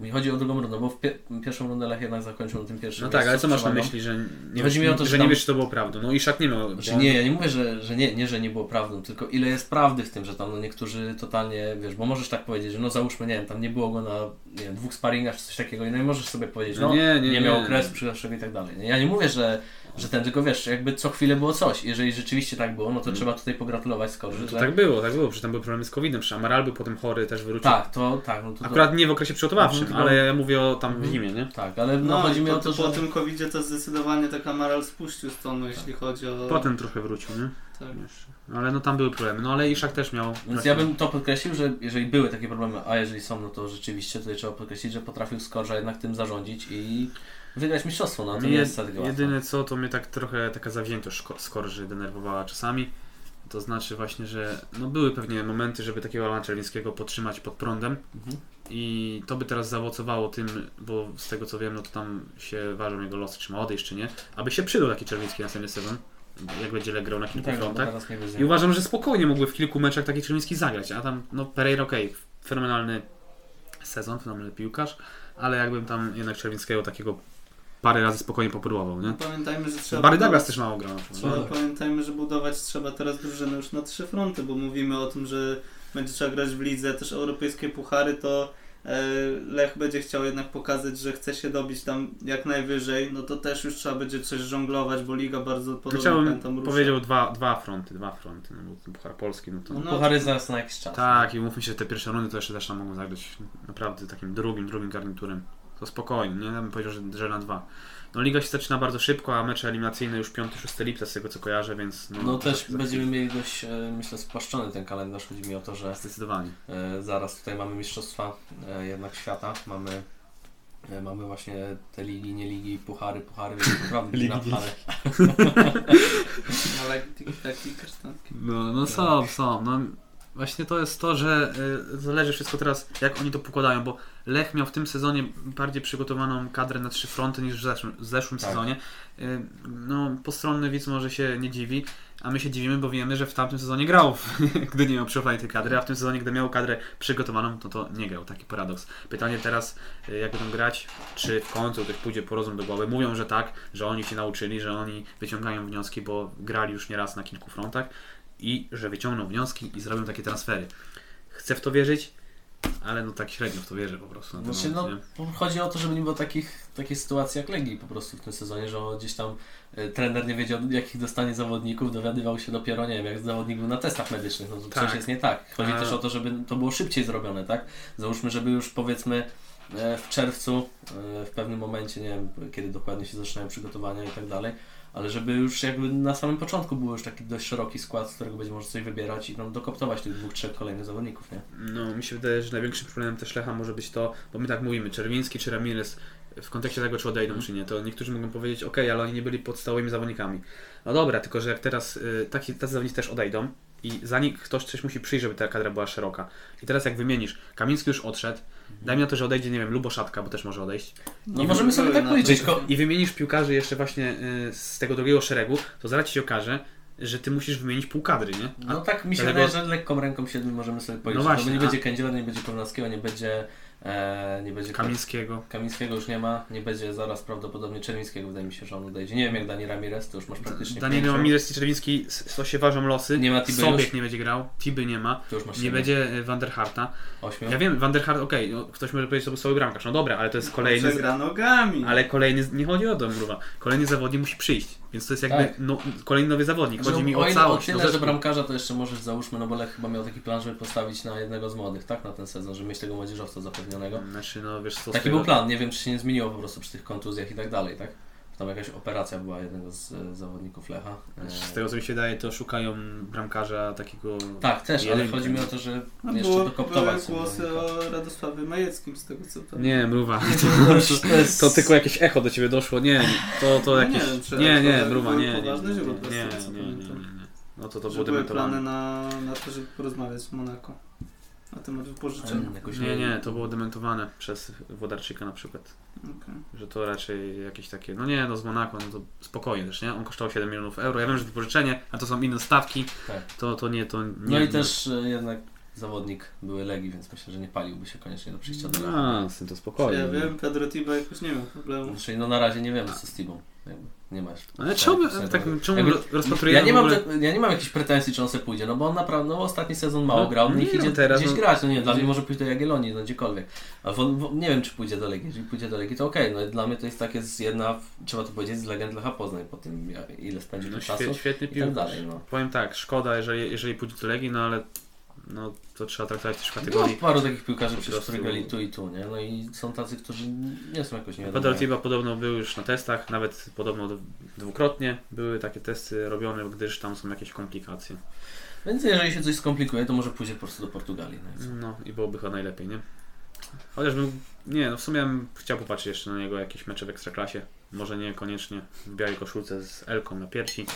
Mi chodzi o drugą rundę, bo w pie pierwszą rundę Lech jednak zakończył tym pierwszym No tak, ale co masz na myśli, że nie, Chodzi mi o to, że że nie tam- wiesz, czy to było prawdą. No i Szak nie miał. Znaczy bo on- nie, ja nie mówię, że, że nie, nie, że nie było prawdą, tylko ile jest prawdy w tym, że tam no niektórzy totalnie, wiesz, bo możesz tak powiedzieć, że no załóżmy, nie wiem, tam nie było go na nie wiem, dwóch sparingach czy coś takiego i no i możesz sobie powiedzieć, No no, nie, nie, nie, miał nie. okresu przygotowawczego i tak dalej. Ja nie mówię, że, że ten, tylko wiesz, jakby co chwilę było coś. Jeżeli rzeczywiście tak było, no to trzeba tutaj pogratulować Skorzy, To że... tak było, tak było, przecież tam były problemy z COVID-em, przecież Amaral był potem chory, też wrócił. tak, to tak, no to, to Akurat nie w okresie przygotowawczym, Mhm, ale ja mówię o tam w Mhm. zimie, nie? Tak, ale no, No, chodzi mi po, o to, że... po tym covid to zdecydowanie taka Amaral spuścił z tonu, jeśli chodzi o... Potem trochę wrócił, nie? Tak. No, Ale no tam były problemy, no ale Iszak też miał. Więc ja bym to podkreślił, że jeżeli były takie problemy, a jeżeli są, no to rzeczywiście tutaj trzeba podkreślić, że potrafił Skorża jednak tym zarządzić i wygrać mistrzostwo, no to nie Je, jest łatwe. jedyne co, to mnie tak trochę taka zawziętość skorży denerwowała czasami. To znaczy właśnie, że no były pewnie momenty, żeby takiego Alana Czerwińskiego podtrzymać pod prądem Mhm. i to by teraz zaowocowało tym, bo z tego co wiem, no to tam się ważą jego losy, czy ma odejść, czy nie, aby się przydał taki Czerwiński następny sezon, jak będzie le- grał na No kilku tak, no, frontach. I uważam, że spokojnie mógłby w kilku meczach taki Czerwiński zagrać, a tam, no Pereira okej, fenomenalny sezon, fenomenalny piłkarz, ale jakbym tam jednak Czerwińskiego takiego parę razy spokojnie popróbował, nie? Pamiętajmy, że trzeba... Barry Douglas też mało grał. Trzeba, No tak. Pamiętajmy, że budować trzeba teraz drużynę już na trzy fronty, bo mówimy o tym, że będzie trzeba grać w lidze, też europejskie puchary, to e, Lech będzie chciał jednak pokazać, że chce się dobić tam jak najwyżej, no to też już trzeba będzie coś żonglować, bo liga bardzo podobnie Chciałbym pamiętam rusza. powiedział dwa, dwa fronty, dwa fronty, no bo ten Puchar Polski, no to... No, Puchary zaraz na jakiś czas. Tak, i mówmy się, że te pierwsze rundy to jeszcze też tam mogą zagrać naprawdę takim drugim, drugim garniturem. To spokojnie, nie? Ja bym powiedział, że, że na dwa. No liga się zaczyna bardzo szybko, a mecze eliminacyjne już 5-6 lipca z tego co kojarzę, więc... No, No też będziemy mieli dość, e, myślę, spłaszczony ten kalendarz. Chodzi mi o to, że Zdecydowanie. e, zaraz tutaj mamy mistrzostwa e, jednak świata, mamy Mamy właśnie te ligi, nie ligi, puchary, puchary, więc naprawdę <laughs> Ligi, na parę. <laughs> Ale taki. No, no są, są. No, właśnie to jest to, że y, zależy wszystko teraz, jak oni to pokładają, bo Lech miał w tym sezonie bardziej przygotowaną kadrę na trzy fronty niż w zeszłym, w zeszłym Tak. sezonie. Y, no, postronny widz może się nie dziwi, a my się dziwimy, bo wiemy, że w tamtym sezonie grał, <laughs> gdy nie miał przygotowanej tej kadry, a w tym sezonie, gdy miał kadrę przygotowaną, to to nie grał. Taki paradoks. Pytanie teraz, y, jak będą grać, czy w końcu ktoś pójdzie po rozum do głowy. Mówią, że tak, że oni się nauczyli, że oni wyciągają wnioski, bo grali już nieraz na kilku frontach i że wyciągną wnioski i zrobią takie transfery. Chcę w to wierzyć, ale no tak średnio w to wierzę po prostu. Znaczy, moment, no, nie? chodzi o to, żeby nie było takich, takich sytuacji jak Legii po prostu w tym sezonie, że gdzieś tam e, trener nie wiedział, jakich dostanie zawodników, dowiadywał się dopiero, nie wiem, jak zawodnik był na testach medycznych, no to Tak. coś jest nie tak. Chodzi A- też o to, żeby to było szybciej zrobione, tak? Załóżmy, żeby już powiedzmy e, w czerwcu, e, w pewnym momencie, nie wiem, kiedy dokładnie się zaczynają przygotowania i tak dalej, ale żeby już jakby na samym początku był już taki dość szeroki skład, z którego będzie można coś wybierać i tam dokoptować tych dwóch, trzech kolejnych zawodników, nie? No, mi się wydaje, że największym problemem też Lecha może być to, bo my tak mówimy, Czerwiński czy Ramirez, w kontekście tego, czy odejdą, Mhm. czy nie, to niektórzy mogą powiedzieć, ok, ale oni nie byli podstawowymi zawodnikami. No dobra, tylko że jak teraz y, taki, tacy zawodnicy też odejdą i za nich ktoś coś musi przyjść, żeby ta kadra była szeroka. I teraz jak wymienisz, Kamiński już odszedł, daj mi na to, że odejdzie, nie wiem, Luboszatka, bo też może odejść. No I możemy sobie tak policzyć, I wymienisz piłkarzy jeszcze właśnie y, z tego drugiego szeregu, to zaraz ci się okaże, że ty musisz wymienić pół kadry, nie? A No tak mi się dlatego- wydaje, że lekką ręką się możemy sobie powiedzieć. No No właśnie, nie a- będzie Kędziela, nie będzie Kownackiego, nie będzie, e, nie będzie Kamińskiego. Kamińskiego już nie ma, nie będzie zaraz prawdopodobnie Czerwińskiego, wydaje mi się, że on odejdzie. Nie wiem jak Dani Ramirez, to już masz praktycznie Daniel pięciu. Ramirez i Czerwiński, to się ważą losy. Nie ma Tiby Sobiek już. nie będzie grał, Tiby nie ma, To już masz nie będzie e, Vanderharta. Ośmiu. Ja wiem, Vanderhart, okej, no, ktoś może powiedzieć, że to był słaby bramkarz, no dobra, ale to jest kolejny, Przegra nogami. ale kolejny, nie chodzi o to, mruwa, kolejny zawodnik musi przyjść, więc to jest jakby Tak. no, kolejny nowy zawodnik, Że chodzi mi o, o ile, całość. o o tyle, że zespół. bramkarza to jeszcze możesz załóżmy, no bo Lech chyba miał taki plan, żeby postawić na jednego z młodych, tak? Na ten sezon, żeby mieć tego młodzieżowca zapewnionego. Znaczy, no wiesz co, Taki był plan, nie wiem czy się nie zmieniło po prostu przy tych kontuzjach i tak dalej, tak? Tam jakaś operacja była jednego z e, zawodników Lecha. E, Z tego co mi się wydaje, to szukają bramkarza takiego... Tak, też, ale chodzi mi o to, że No, jeszcze było, dokoptować były głosy o Radosławie Majeckim z tego co pamiętam. Nie, mruwa, <laughs> To, to, jest... to tylko jakieś echo do ciebie doszło, nie, to, to No jakieś... nie wiem, czy nie, nie, to mruwa, nie, nie, nie, poważne nie, nie, nie, nie, nie, nie. No to to było były plany na, na to, żeby porozmawiać z Monako. Na temat wypożyczenia. Jakoś Nie, nie, to było dementowane przez Wodarczyka na przykład. Okej. Że to raczej jakieś takie, no nie, no z Monako, no to spokojnie też, nie? On kosztował 7 milionów euro. Ja wiem, że to wypożyczenie, a to są inne stawki, Tak. to, to nie, to nie. No i też e, jednak zawodnik były Legii, więc myślę, że nie paliłby się koniecznie do przyjścia do Legii. A, z tym to spokojnie. Ja wiem, Pedro Tiba jakoś nie miał problemu. Znaczy, no na razie nie wiemy co z Tibą. Jakby Nie masz. Ale czemu, tak, czemu Jakby- rozpatrujemy Ja nie, mam, ogóle... ja nie mam jakichś pretensji, czy on se pójdzie, no bo on naprawdę, no ostatni sezon mało No, grał, nie niech no, idzie teraz, gdzieś no. grać, no nie, dla mnie może pójść do Jagiellonii, no gdziekolwiek. A nie wiem, czy pójdzie do Legii, jeżeli pójdzie do Legii, to okej, no dla mnie to jest takie z jedna, trzeba to powiedzieć, z legend Lecha Poznań, po tym ile spędził No, tu czasu świe, świetny i tak dalej, no. Powiem tak, szkoda, jeżeli, jeżeli pójdzie do Legii, no ale no, to trzeba traktować też w No, kategorii. paru takich piłkarzy po tu i tu, nie? No i są tacy, którzy nie są jakoś nie. Pedro Tiba podobno był już na testach, nawet podobno dwukrotnie były takie testy robione, gdyż tam są jakieś komplikacje. Więc jeżeli się coś skomplikuje, to może pójdzie po prostu do Portugalii. No? No i byłoby chyba najlepiej, nie? Chociażbym, nie no w sumie bym chciał popatrzeć jeszcze na niego jakieś mecze w Ekstraklasie. Może nie koniecznie w białej koszulce z Elką na piersi.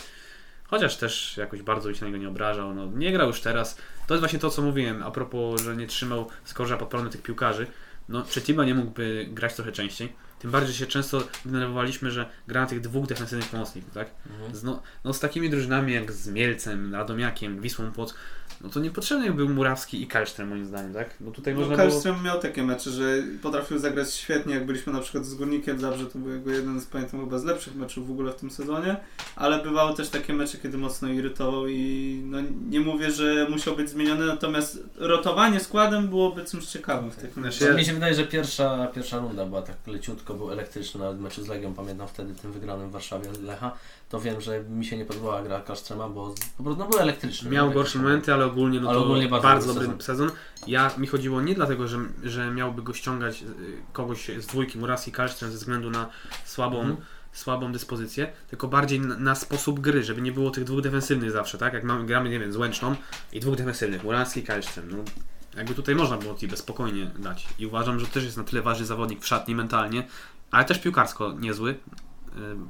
Chociaż też jakoś bardzo się na niego nie obrażał. No, nie grał już teraz. To jest właśnie to, co mówiłem a propos, że nie trzymał skorża pod prądem tych piłkarzy. No, czy Tiba nie mógłby grać trochę częściej? Tym bardziej, się często denerwowaliśmy, że gra na tych dwóch defensywnych pomocników, tak? Mhm. Z, no, no z takimi drużynami jak z Mielcem, Radomiakiem, Wisłą Płock, no to niepotrzebny był Murawski i Kalsztrem moim zdaniem, tak? No tutaj No, można było... Karlström miał takie mecze, że potrafił zagrać świetnie, jak byliśmy na przykład z Górnikiem Zabrze, to był jego jeden z, pamiętam, chyba z lepszych meczów w ogóle w tym sezonie, ale bywały też takie mecze, kiedy mocno irytował i no, nie mówię, że musiał być zmieniony, natomiast rotowanie składem byłoby czymś ciekawym w tych Znaczy, meczach. Znaczy, Mi się wydaje, że pierwsza, pierwsza runda była tak leciutko, był elektryczny, nawet meczu z Legią, pamiętam wtedy tym wygranym w Warszawie Lecha, to wiem, że mi się nie podobała gra Kasztrema, bo po prostu no, był elektryczny. Miał gorsze momenty, ale ogólnie, no Ale ogólnie bardzo bardzo, dobry dobry sezon. Ja, mi chodziło nie dlatego, że, że miałby go ściągać y, kogoś z dwójki Murasi Kalsztrem ze względu na słabą, Mhm. słabą dyspozycję, tylko bardziej na, na sposób gry, żeby nie było tych dwóch defensywnych zawsze, tak? Jak mamy, gramy, nie wiem, z Łęczną i dwóch defensywnych, Muraski i Kalsztrem. No, jakby tutaj można było Tibę spokojnie dać. I uważam, że też jest na tyle ważny zawodnik w szatni mentalnie, ale też piłkarsko niezły. Y,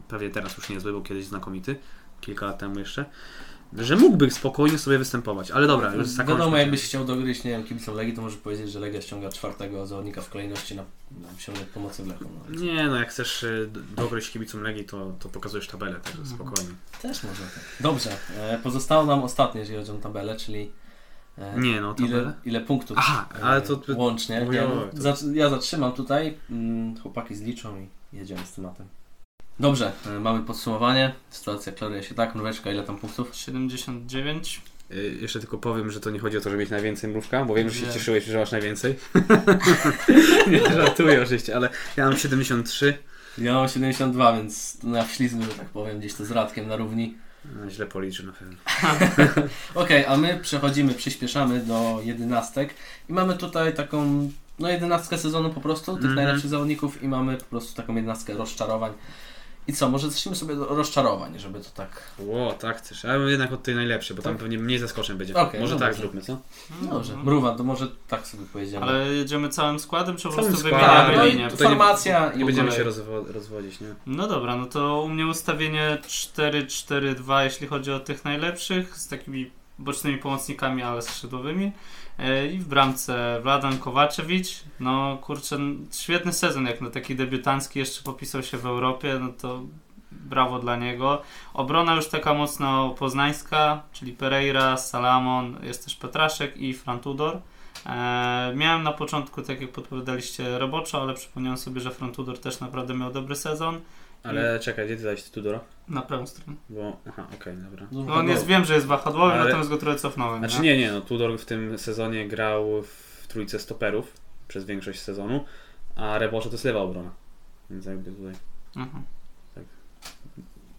Pewnie teraz już niezły, był kiedyś znakomity, kilka lat temu jeszcze. Że mógłby spokojnie sobie występować, ale dobra, już zakończmy. Wiadomo, jakbyś chciał dogryźć, nie wiem, kibicom Legii, to możesz powiedzieć, że Legia ściąga czwartego zawodnika w kolejności na, na środek pomocy w Lechu. No. Nie, no jak chcesz y, dogryźć kibicom Legii, to, to pokazujesz tabelę, także Mhm. spokojnie. Też można tak. Dobrze, e, pozostało nam ostatnie, jeżeli chodzi o tabelę, czyli Nie, no tabelę. ile, ile punktów Aha, e, ale to- łącznie. To- zac- ja zatrzymam tutaj, mm, chłopaki zliczą i jedziemy z tematem. Dobrze, e, mamy podsumowanie. Sytuacja klaruje się tak. Mróweczka, ile tam punktów? 79. Y, jeszcze tylko powiem, że to nie chodzi o to, żeby mieć najwięcej mrówka, bo wiem, że się Nie. cieszyłeś, że masz najwięcej. <laughs> nie żartuję oczywiście, ale ja mam 73. Ja mam 72, więc na wślizgu, że tak powiem, gdzieś to z Radkiem na równi. No, źle policzę na pewno. <laughs> Okej, a my przechodzimy, przyspieszamy do jedenastek i mamy tutaj taką, no jedenastkę sezonu po prostu, tych Mhm. najlepszych zawodników i mamy po prostu taką jedenastkę rozczarowań. I co, może zacznijmy sobie do rozczarowań, żeby to tak... Ło, tak chcesz. Ale jednak od tej najlepszej, bo tam Tak? pewnie mniej zaskoczeń będzie. Okej, Może no tak dobrze. zróbmy, co? No dobrze, mrówa, to może tak sobie pojedziemy. Ale jedziemy całym składem, czy po prostu wymieniamy no i linię? nie- formacja Nie i będziemy się rozwo- rozwodzić, nie? No dobra, no to u mnie ustawienie 4-4-2, jeśli chodzi o tych najlepszych, z takimi bocznymi pomocnikami, ale skrzydłowymi. E, I w bramce Vladan Kowaczewicz. No kurczę, świetny sezon, jak na taki debiutancki jeszcze popisał się w Europie, no to brawo dla niego. Obrona już taka mocno poznańska, czyli Pereira, Salamon, jest też Petraszek i Frantudor. E, miałem na początku, tak jak podpowiadaliście, roboczo, ale przypomniałem sobie, że Frantudor też naprawdę miał dobry sezon. Ale czekaj, gdzie ty dałeś Tudora? Na prawą stronę. Bo, aha, okej, dobra. No on jest, wiem, że jest wahadłowy, Ale- natomiast go trochę cofnąłem. Znaczy nie, nie, no Tudor w tym sezonie grał w trójce stoperów przez większość sezonu, a Rebocze to jest lewa obrona. Więc jakby tutaj... Mhm.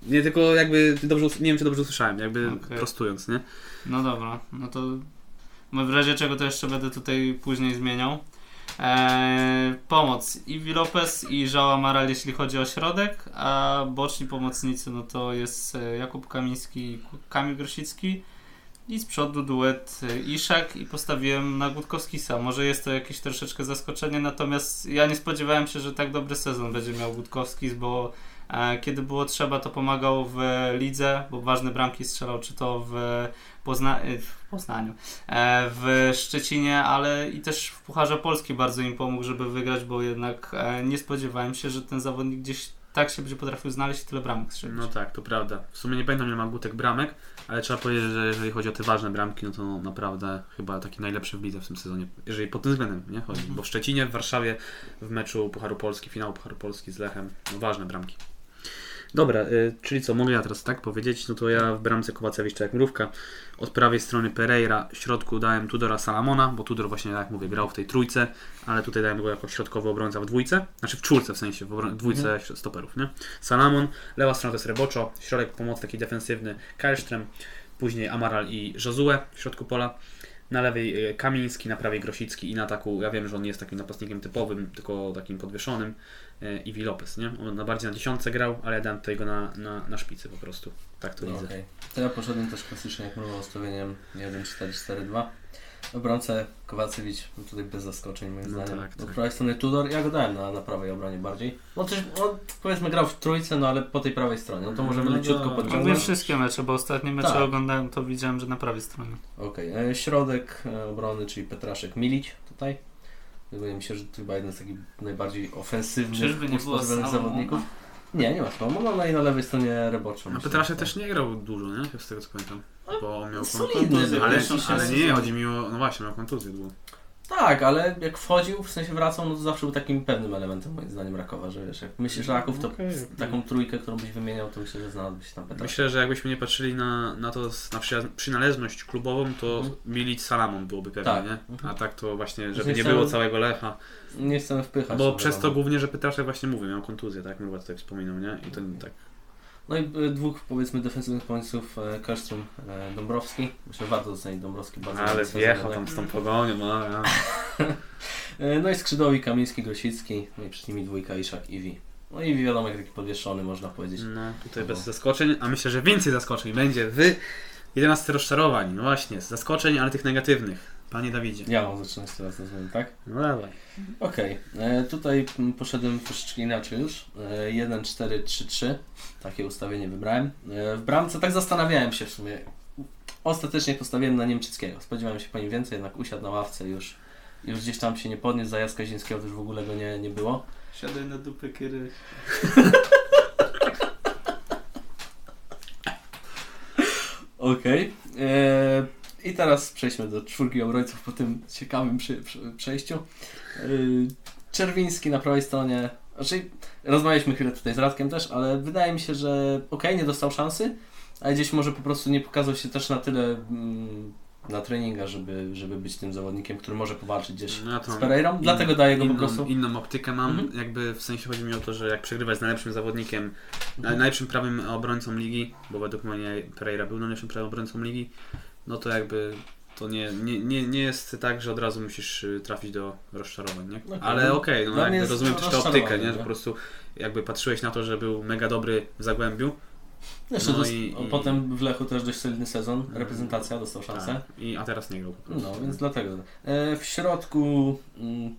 Nie, tylko jakby, dobrze, nie wiem czy dobrze usłyszałem, jakby Okej. prostując, nie? No dobra, no to no w razie czego to jeszcze będę tutaj później zmieniał. Eee, pomoc Iwi Lopez i Joao Amaral jeśli chodzi o środek, a boczni pomocnicy no to jest e, Jakub Kamiński i Kamil Grosicki. I z przodu duet y, Iszak i postawiłem na Gutkowskisa. Może jest to jakieś troszeczkę zaskoczenie, natomiast ja nie spodziewałem się, że tak dobry sezon będzie miał Gutkowskis, bo e, kiedy było trzeba, to pomagał w lidze, bo ważne bramki strzelał, czy to w, Pozna- e, w Poznaniu, e, w Szczecinie, ale i też w Pucharze Polski bardzo im pomógł, żeby wygrać, bo jednak e, nie spodziewałem się, że ten zawodnik gdzieś tak się będzie potrafił znaleźć i tyle bramek strzelić. No tak, to prawda. W sumie nie pamiętam ile ma Gutek bramek, ale trzeba powiedzieć, że jeżeli chodzi o te ważne bramki, no to naprawdę chyba taki najlepszy w lidze w tym sezonie. Jeżeli pod tym względem nie chodzi. Bo w Szczecinie, w Warszawie w meczu Pucharu Polski, finału Pucharu Polski z Lechem, no ważne bramki. Dobra, y, czyli co, mogę ja teraz tak powiedzieć? No to ja w bramce Kowacewicz, jak mrówka. Od prawej strony Pereira, w środku dałem Tudora Salamona, bo Tudor właśnie, tak jak mówię, grał w tej trójce, ale tutaj dałem go jako środkowy obrońca w dwójce, znaczy w czwórce w sensie, w dwójce stoperów, nie? Salamon, lewa strona to jest Reboczo, środek pomoc taki defensywny Kajsztrem, później Amaral i Josue w środku pola. Na lewej y, Kamiński, na prawej Grosicki i na ataku, ja wiem, że on nie jest takim napastnikiem typowym, tylko takim podwieszonym, Iwi Lopez, nie? On na bardziej na dziesiątce grał, ale ja dałem tutaj go na, na, na szpicy po prostu. Tak to No, widzę. okej. To ja poszedłem też klasycznie, jak mówię, ustawieniem 1-4-4-2. Obrońcę Kowacewicz, no tutaj bez zaskoczeń moim No zdaniem. tak, Od tak. prawej strony Tudor, ja go dałem na, na prawej obronie bardziej. No też, on, powiedzmy grał w trójce, no ale po tej prawej stronie, no to możemy No leciutko. Mówię podciągnąć. wszystkie mecze, bo ostatnie mecze Tak. oglądałem, to widziałem, że na prawej stronie. Okej, e, środek e, obrony, czyli Petraszek Milić tutaj. Wydaje mi się, że to chyba jeden z takich najbardziej ofensywnych Czyżby nie było zawodników. Nie, nie ma Salomona, no i na lewej stronie myślę, Petraszek że też nie grał dużo, nie? Z tego co pamiętam. Bo miał kontuzję. Ale, ale nie, chodzi mi o... No właśnie, miał kontuzję długą. Tak, ale jak wchodził, w sensie wracał, no to zawsze był takim pewnym elementem moim zdaniem Rakowa, że wiesz, jak myślisz Raków, to okej. taką trójkę, którą byś wymieniał, to myślę, że znalazłby się tam Petraszek. Myślę, że jakbyśmy nie patrzyli na, na to, z- na przynależność klubową, to Mhm. Milić Salamon byłoby pewnie, Tak. nie? Mhm. A tak to właśnie, Że żeby nie chciałem- było całego Lecha. Nie chcemy wpychać. Bo przez to głównie, że Petraszek właśnie mówił, miał kontuzję, tak? Mruwa tutaj wspominał, nie? I to tak. No i y, dwóch powiedzmy defensywnych pomysłów, e, Kerstrom, e, Dąbrowski. Myślę, że warto docenić Dąbrowski bardzo. Ale wjechał ale- tam z tą pogonią, no, ja. <laughs> E, No i skrzydłowi Kamiński, Grosicki, no i przed nimi dwójka Iszak i Wi. No i Wi wiadomo, jak taki podwieszony można powiedzieć. No, tutaj bez zaskoczeń, a myślę, że więcej zaskoczeń będzie w 11 rozczarowań. No właśnie, z zaskoczeń, ale tych negatywnych. Panie Dawidzie. Ja mam zaczynać teraz rozumiem, tak? No dawaj. Okej, e, tutaj poszedłem troszeczkę inaczej już. E, 1, 4, 3, 3. Takie ustawienie wybrałem. E, w bramce tak zastanawiałem się w sumie. Ostatecznie postawiłem na Niemczyckiego. Spodziewałem się po nim więcej, jednak usiadł na ławce już. Już gdzieś tam się nie podniósł, za Jacka Zińskiego to już w ogóle go nie, nie było. Siadaj na dupę Kiry. <laughs> Okej. E, I teraz przejdźmy do czwórki obrońców po tym ciekawym przy, przy, przejściu. E, Czerwiński na prawej stronie. Znaczy, rozmawialiśmy chwilę tutaj z Radkiem też, ale wydaje mi się, że okej, nie dostał szansy, ale gdzieś może po prostu nie pokazał się też na tyle mm, na treningach, żeby, żeby być tym zawodnikiem, który może powalczyć gdzieś No ja z Pereirą. Dlatego daję go po inną, prostu. inną optykę mam, Mhm. jakby w sensie chodzi mi o to, że jak przegrywać z najlepszym zawodnikiem, Mhm. naj- najlepszym prawym obrońcą ligi, bo według mnie Pereira był najlepszym prawym obrońcą ligi, no to jakby to nie, nie, nie, nie jest tak, że od razu musisz y, trafić do rozczarowań, nie? Okej. Ale okej, no Dla mnie jakby rozumiem też tę optykę, nie? Że po prostu jakby patrzyłeś na to, że był mega dobry w Zagłębiu, Jeszcze No i- i- Potem w Lechu też dość solidny sezon. Reprezentacja dostał szansę. tak, i, a teraz nie grał. No, więc dlatego. E, w środku. Mm,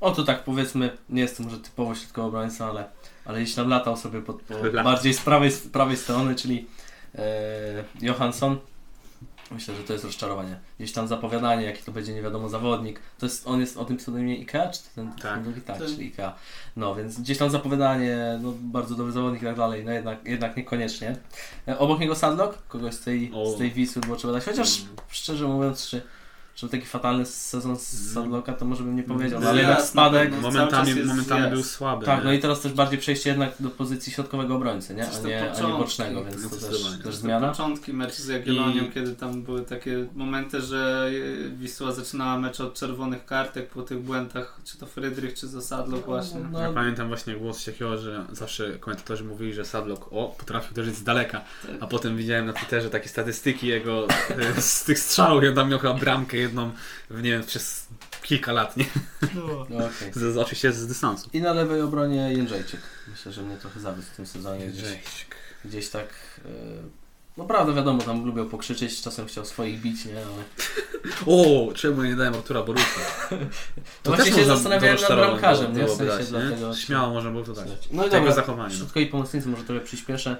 o to tak powiedzmy, nie jestem może typowo środkowy obrońca, ale, ale jeśli tam latał sobie pod, po, <laughs> bardziej z prawej, z prawej strony, czyli e, Johansson. Myślę, że to jest rozczarowanie. Gdzieś tam zapowiadanie, jaki to będzie nie wiadomo zawodnik. To jest, on jest o tym pseudonimie IKEA, czy ten, Tak. ten drugi? Tak, Ten- czyli IKEA. No, więc gdzieś tam zapowiadanie, no bardzo dobry zawodnik i tak dalej, no jednak, jednak niekoniecznie. E, obok niego Sadlock, kogoś z tej, O. z tej Wisły było trzeba dać, chociaż Mm. szczerze mówiąc, czy, czy taki fatalny sezon z Mm. Sadlocka, to może bym nie powiedział, no, No ale jednak spadek. pewno. Momentami, jest- momentami jest. był słaby. Tak, nie? no i teraz też bardziej przejście jednak do pozycji środkowego obrońcy, nie? A to nie, a nie początki. bocznego, więc to też, też Te zmiana. początki meczu z Jagiellonią, I- kiedy tam były takie momenty, że Wisła zaczynała mecz od czerwonych kartek po tych błędach, czy to Frydrych, czy Zasadlo właśnie. No, Ja pamiętam właśnie głos takiego, że zawsze komentatorzy mówili, że Sadlock o, potrafił uderzyć z daleka, a potem widziałem na Twitterze takie statystyki jego e, z tych strzałów on tam miał chyba bramkę jedną, w, nie wiem, przez kilka lat, nie? No. no, okej. Z, oczywiście z dystansu. I na lewej obronie Jędrzejczyk. Myślę, że mnie trochę zawiódł w tym sezonie. Gdzieś, gdzieś tak. e, No prawda, wiadomo, tam lubią pokrzyczeć, czasem chciał swoich bić, nie? Ale... <laughs> O, czemu nie dałem Artura Borusa? <laughs> To właśnie się zastanawiałem nad bramkarzem, nie? W sensie dlatego... Śmiało można było to dać. No i Tego dobra, zachowania. No. Środkowi pomocnicy może trochę przyspieszę.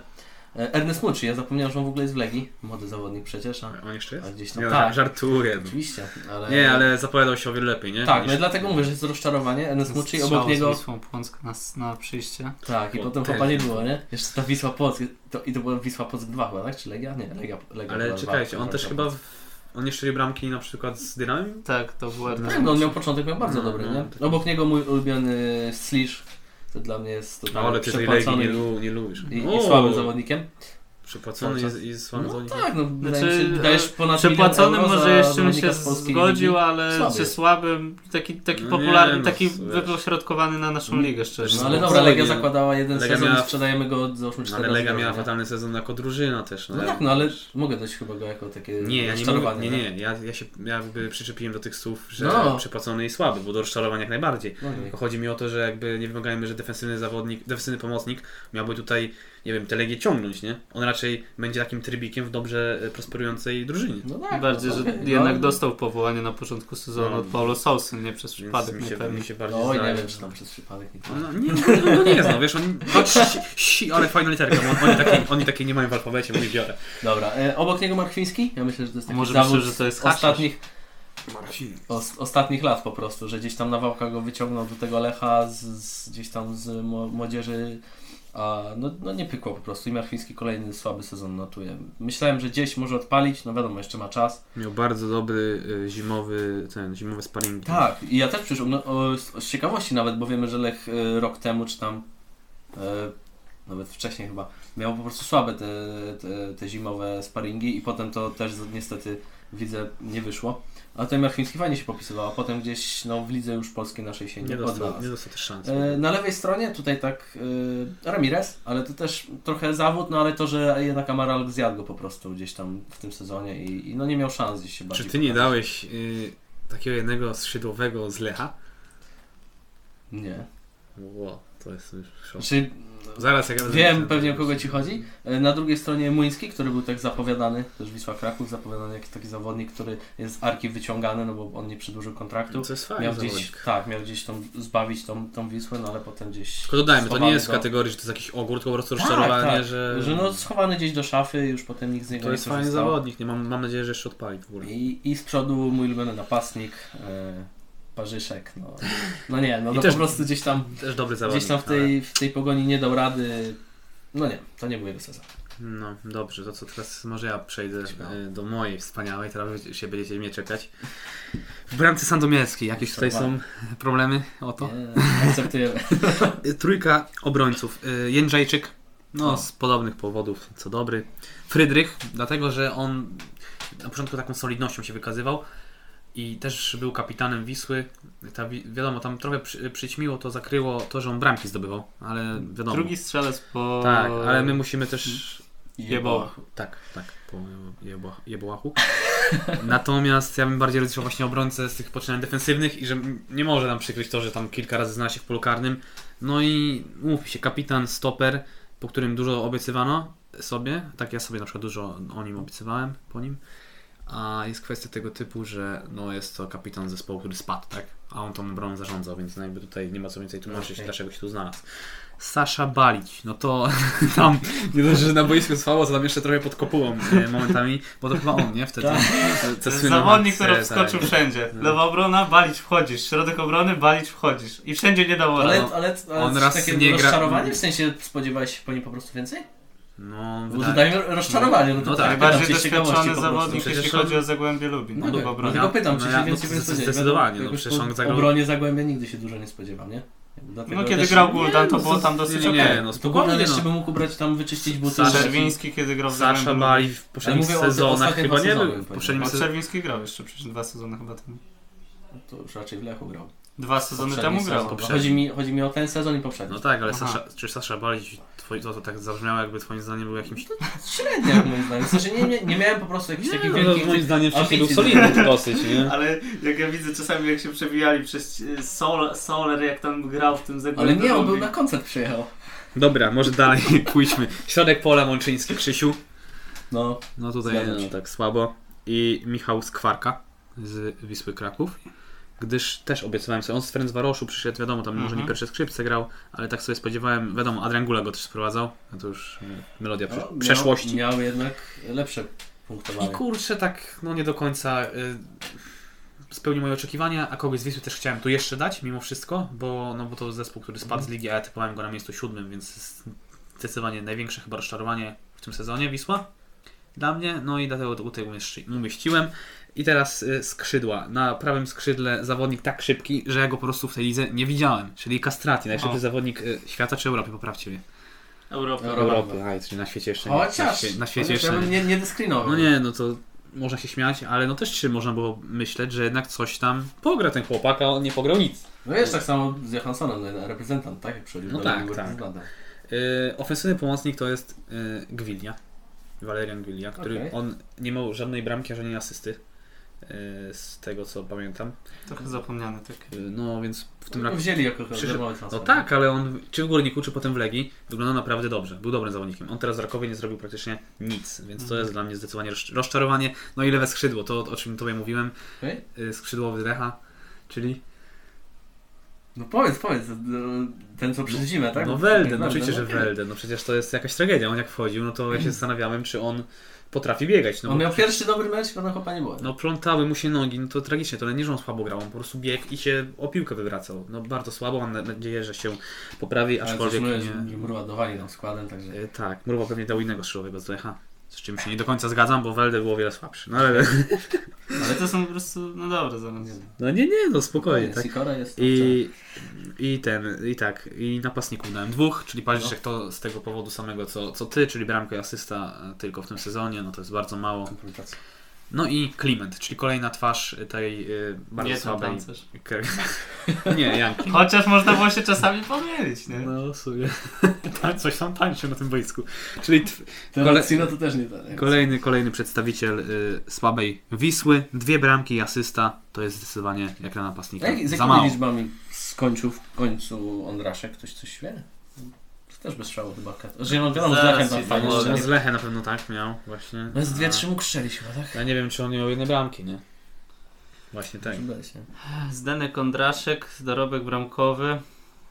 E, Ernest Mucci, ja zapomniałem, że on w ogóle jest w Legii. Młody zawodnik przecież, a, On jeszcze jest? a gdzieś tam... Nie, tak, żartuję. No. oczywiście, ale... Nie, ale zapowiadał się o wiele lepiej, nie? Tak, no Niż- i dlatego mówię, że jest rozczarowanie. Ernest Mucci, obok z niego... Wisłą Płock na, na przyjście. Tak, i O, potem chopa nie było, nie? Jeszcze ta Wisła Płock, to, i to była Wisła Płock 2 chyba, tak? Czy Legia? Nie, Legia, Legia Ale czekajcie, dwa, on też chyba... W... On nie strzelił bramki na przykład z Dynamem? Tak, to był Ernest Tak, no on miał początek miał bardzo No, dobry, no, nie? tak. Obok niego mój ulubiony Slish, to dla mnie jest No ale przepłacony nie, lu- nie lubisz. i, i słabym zawodnikiem. Przepłacony jest i słabym No tak, no Znaczy, się, dajesz ponad Przepłaconym może za jeszcze bym się zgodził, ligi. ale Słaby czy jest. słabym, taki, taki No popularny, nie, no, taki wypośrodkowany na naszą ligę, szczerze. No ale No, dobra, Legia Legia- zakładała jeden Legia sezon miała- i sprzedajemy go załóżmy 4 Ale Lega drożej, miała nie? fatalny sezon jako drużyna też. No tak, no ale mogę dać chyba go jako takie Nie, ja nie, rozczarowanie, nie, nie, ja, ja się ja jakby przyczepiłem do tych słów, że No. przepłacony i słaby, bo do rozczarowania jak najbardziej. No. Tylko chodzi mi o to, że jakby nie wymagajmy, że defensywny zawodnik, defensywny pomocnik miałby tutaj, nie wiem, tę Legię ciągnąć, nie? On raczej będzie takim trybikiem w dobrze e, prosperującej drużynie. No tak, Tym bardziej, no, że okej, jednak no. dostał powołanie na początku sezonu No. od Paulo Sousy, nie przez przypadek, mi nie się, pewnie. mi się bardziej Oj, nie wiem, czy tam przez przypadek nie No, nie, no, no nie jest, no wiesz, oni, patrz, si, si, ale fajna literka, bo oni takiej, oni takiej nie mają w alfabecie, mój biorę. Dobra, e, obok niego Markwiński? Ja myślę, że to jest taki Może zawód myślę, że to jest ostatnich, os, ostatnich lat po prostu, że gdzieś tam na wałkach go wyciągnął do tego Lecha, z, z, gdzieś tam z młodzieży, a no, no nie pykło po prostu i Markwiński kolejny słaby sezon notuje. Myślałem, że gdzieś może odpalić, no wiadomo, jeszcze ma czas. Miał bardzo dobry y, zimowy, ten, zimowe sparingi. Tak, i ja też przecież no, o, z, ciekawości nawet, bo wiemy, że Lech e, rok temu, czy tam e, nawet wcześniej chyba, miał po prostu słabe te, te, te zimowe sparingi i potem to też niestety widzę nie wyszło. A ten Marchwiński fajnie się popisywał, a potem gdzieś no, w lidze już polskiej naszej się nie, Nie dostał, odnalazł. nie dostał też szans. E, Na lewej stronie tutaj tak e, Ramirez, ale to też trochę zawód, no ale to, że jednak Amaral zjadł go po prostu gdzieś tam w tym sezonie i, i no nie miał szans gdzieś się Czy bardziej ty nie pokazać. dałeś y, takiego jednego skrzydłowego z Lecha? Nie. Ło, to jest już szok. Znaczy, Zaraz jak Wiem pewnie o kogo ci chodzi. E, Na drugiej stronie Młyński, który był tak zapowiadany, też Wisła Kraków, zapowiadany jakiś taki zawodnik, który jest z Arki wyciągany, no bo on nie przedłużył kontraktu. To jest fajny Miał gdzieś, tak, miał gdzieś tą, zbawić tą, tą Wisłę, no ale potem gdzieś... Tylko dodajmy, to nie jest w kategorii, że to jest jakiś ogór, tylko po prostu Tak, rozczarowanie, tak, że... że no schowany gdzieś do szafy, już potem nikt z niego To jest nie fajny zawodnik, nie mam, mam nadzieję, że jeszcze odpali w ogóle. I, I z przodu mój ulubiony napastnik, e, Parzyszek, no, no nie, no, no po prostu gdzieś tam, Też dobry zawodnik. gdzieś tam w tej, w tej pogoni nie dał rady, no nie, to nie był jego sezon. Ale... No dobrze, to co teraz może ja przejdę y, do mojej wspaniałej, teraz się będziecie mnie czekać. W bramce Sandomierskiej jakieś tutaj są problemy o to? Nie, akceptujemy. <laughs> Trójka obrońców. Y, Jędrzejczyk, no O. z podobnych powodów, co dobry. Frydrych, dlatego że on na początku taką solidnością się wykazywał i też był kapitanem Wisły. Ta, wi- wiadomo, tam trochę przy, przyćmiło to, zakryło to, że on bramki zdobywał, ale wiadomo. Drugi strzelec po... Tak, ale my musimy też Jebołach. tak, tak, po jebo- jebołachu. <laughs> Natomiast ja bym bardziej rozliczał właśnie obrońcę z tych poczynań defensywnych i że nie może nam przykryć to, że tam kilka razy znalazł się w polu karnym. No i mów się, kapitan, stoper, po którym dużo obiecywano sobie, tak ja sobie na przykład dużo o nim obiecywałem po nim. A jest kwestia tego typu, że no jest to kapitan zespołu, który spadł, tak? A on tą obroną zarządzał, więc no jakby tutaj nie ma co więcej tłumaczyć, Okej. dlaczego się tu znalazł. Sasza Balić, no to <laughs> tam nie dość, że na boisku trwało, to tam jeszcze trochę pod kopułą e, momentami, bo to chyba on, nie? Wtedy. Tak. te- zawodnik, akcje, który wskoczył tak. wszędzie. No. Lewa obrona, balić wchodzisz. Środek obrony, balić wchodzisz. I wszędzie nie dało Ale, rady. ale, ale on raz takie nie gra- rozczarowanie? W sensie spodziewałeś się po nim po prostu więcej? No, Bo tutaj rozczarowanie, no to No tak, tak. Najbardziej doświadczony zawodnik, jeśli chodzi o Zagłębie Lubin. No, No, no, no tylko pytam, czy No się ja- więcej no, zdecydowanie, no przecież on zagrał- obronie Zagłębia nigdy się dużo nie spodziewam, nie? Dlatego No kiedy też- grał Guldan, to no, było tam dosyć nie, nie, no, To Guldan no. jeszcze by mógł brać tam, wyczyścić buty. Czerwiński, kiedy grał w Sasza Bali Lubin. w poprzednich sezonach chyba nie był. No. Czerwiński grał jeszcze przecież dwa sezony chyba temu. To już raczej w Lechu grał. Dwa sezony temu grał. Chodzi mi, chodzi mi o ten sezon i poprzedni. No tak, ale. Sasza, czy Sasza Balić, twoi, to, to tak zabrzmiało jakby twoim zdaniem był jakimś... Średnio jak moim zdaniem. W sensie nie, nie, nie miałem po prostu jakichś takich no, wielkich... moim zdaniem wcześniej był solidny <laughs> dosyć, nie? Ale jak ja widzę czasami jak się przewijali przez e, Sol, Soler, jak tam grał w tym Ale Zagłębiu nie, on był na koncert przyjechał. Dobra, może dalej <laughs> pójdźmy. Środek pola Mączyński, Krzysiu. No, No tutaj no, tak słabo. I Michał Skwarka z Wisły Kraków. Gdyż też obiecywałem sobie, on z Ferencvaroszu przyszedł, wiadomo, tam może nie Mhm. pierwsze skrzypce grał, ale tak sobie spodziewałem, wiadomo, Adrian Gula go też sprowadzał, no to już melodia no miał, przeszłości. Miał jednak lepsze I punktowanie. kurczę, tak, no nie do końca y, spełnił moje oczekiwania, a kogoś z Wisły też chciałem tu jeszcze dać, mimo wszystko, bo, no, bo to zespół, który spadł z ligi, a ja typowałem go na miejscu siódmym, więc zdecydowanie największe chyba rozczarowanie w tym sezonie Wisła dla mnie, no i dlatego tutaj umieściłem. I teraz y, skrzydła. Na prawym skrzydle zawodnik tak szybki, że ja go po prostu w tej lidze nie widziałem, czyli Castrati, najszybszy O. zawodnik y, świata czy Europy, poprawcie mnie. Europa. Europa. Europy, a, czyli na świecie jeszcze nie. Na, Chociaż, świe- na świecie jeszcze ja nie. nie. No nie, no to można się śmiać, ale no też można było myśleć, że jednak coś tam pogra ten chłopak, a on nie pograł nic. No jest tak samo z Johanssonem, no, reprezentant, tak? Jak przychodził No do tak, tak. Yy, ofensywny pomocnik to jest yy, Gwilia, Valerian Gwilia, który Okej. on nie miał żadnej bramki, a żadnej asysty. Yy, Z tego co pamiętam. Trochę zapomniany taki. Yy, No więc w tym No, roku. wzięli jako Przyszedł- No tak, ale on czy w Górniku, czy potem w Legii wyglądał naprawdę dobrze. Był dobrym zawodnikiem. On teraz w Rakowie nie zrobił praktycznie nic, więc to jest dla mnie zdecydowanie rozcz- rozczarowanie. No i lewe skrzydło, to o czym tobie mówiłem. Okej. Yy, Skrzydłowy Recha, czyli No powiedz, powiedz, no, ten co przez zimę, tak? No Welden, no oczywiście, że okej. Welden. No przecież to jest jakaś tragedia. On jak wchodził, no to ja się zastanawiałem, czy on potrafi biegać. No, On miał pierwszy dobry mecz, potem chłopa nie było. no plątały mu się nogi, no to tragicznie. To nie, że on słabo grał, on po prostu biegł i się o piłkę wywracał. No bardzo słabo, mam na- nadzieję, że się poprawi, Ale aczkolwiek mówię, nie... że- że Murła dowali nam składem, także... E, Tak, Murwa pewnie dał innego strzelowego z Lecha. Z czym się nie do końca zgadzam, bo Welde było o wiele słabszy. No ale... Ale <laughs> to są po prostu, no dobre zaraz. No nie, nie, no spokojnie, tak. Sikora jest... I, I ten, i tak, i napastników dałem dwóch, czyli Paździszek to z tego powodu samego co, co ty, czyli bramka i asysta e, tylko w tym sezonie, no to jest bardzo mało. Kompromitacja. No i Kliment, czyli kolejna twarz tej y, bardzo Nie słabej. <laughs> nie, Janki. Chociaż można było się czasami pomylić, nie? No w sumie. <laughs> Coś tam tańczy na tym boisku. Czyli t- Ten Kole- to też nie ten. kolejny, kolejny przedstawiciel y, słabej Wisły. Dwie bramki i asysta to jest zdecydowanie jak na napastnika. Jak, z Za jakimi mało. liczbami skończył w końcu Ondraszek? Ktoś coś wie? To też bez szału chyba. Że no wiadomo, z Lechem tam fajnie. No, z Lechem na pewno tak miał właśnie. No z dwie, trzy mógł strzelić chyba, tak? Ja nie wiem, czy on nie miał jednej bramki, nie? Właśnie tak. Zdenek Kondraszek, dorobek bramkowy.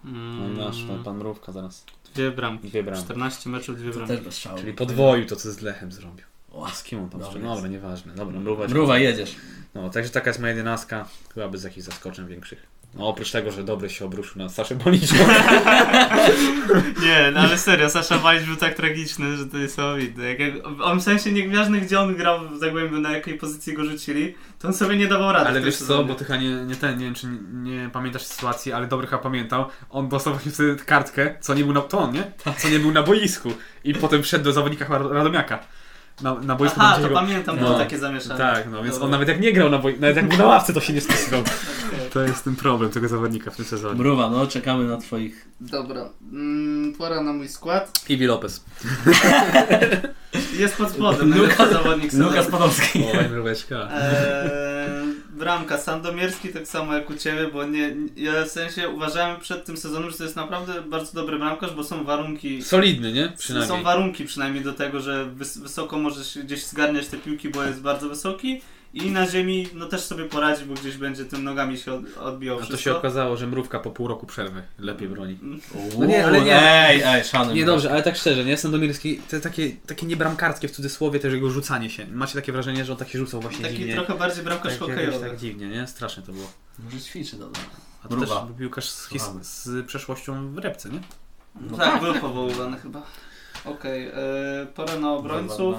No Mm, nasz, pan, pan Mrówka zaraz. Dwie bramki. Dwie bramki. 14 meczów, dwie To bramki. też bez. Czyli podwoił to, co z Lechem zrobił. O, Z kim on tam strzelił? jest. Dobra, nieważne. Dobra, Mrówa. Mruwa, jedziesz. No, także taka jest moja jedenastka. Chyba bez jakichś zaskoczeń większych. No, oprócz tego, że dobry się obruszył na Saszę Boniczu. <laughs> Nie, no ale serio, Sasza Walić był tak tragiczny, że to jest niesamowite. Jak, jak, on w sensie nieważne gdzie on grał w Zagłębiu, na jakiej pozycji go rzucili, to on sobie nie dawał rady. Ale wiesz co, bo ty chyba nie, nie ten, nie wiem czy nie, nie pamiętasz sytuacji, ale dobry chyba pamiętał. On dostał właśnie wtedy kartkę, co nie był na to on, nie? Co nie był na boisku. I potem wszedł do zawodnika Radomiaka. Na, na boisku Aha, to pamiętam, No. było takie zamieszanie. Tak, no więc Dobra. on nawet jak nie grał na boisku, nawet jak był na ławce, to się nie spisywał. <laughs> To jest ten problem tego zawodnika w tym sezonie. Mruwa, no czekamy na twoich... Dobra, mm, pora na mój skład. Iwi Lopez. <laughs> Jest pod spodem, najlepszy zawodnik. Lukas Podolski. Mróweczka. Eee, bramka Sandomierski tak samo jak u Ciebie, bo nie, ja w sensie uważałem przed tym sezonem, że to jest naprawdę bardzo dobry bramkarz, bo są warunki Solidny, nie? są Przynajmniej. warunki przynajmniej do tego, że wys wysoko możesz gdzieś zgarniać te piłki, bo jest bardzo wysoki i na ziemi no też sobie poradzi, bo gdzieś będzie tym nogami się od odbijał A to wszystko. się okazało, że mrówka po pół roku przerwy lepiej broni. No nie, ale nie. Ej, ej, szanuj. Nie dobrze, ale tak szczerze, nie? Sandomierski, te takie, takie niebramkarskie w cudzysłowie też jego rzucanie się. Macie takie wrażenie, że on takie rzucał właśnie Taki dziwnie. trochę bardziej bramkarz tak, hokejowy. tak dziwnie, nie? Strasznie to było. Może ćwiczy, dobra. A to Mruwa. też był piłkarz z, z przeszłością w repce, nie? No tak, był powoływany chyba. Okej, okay, pora na obrońców.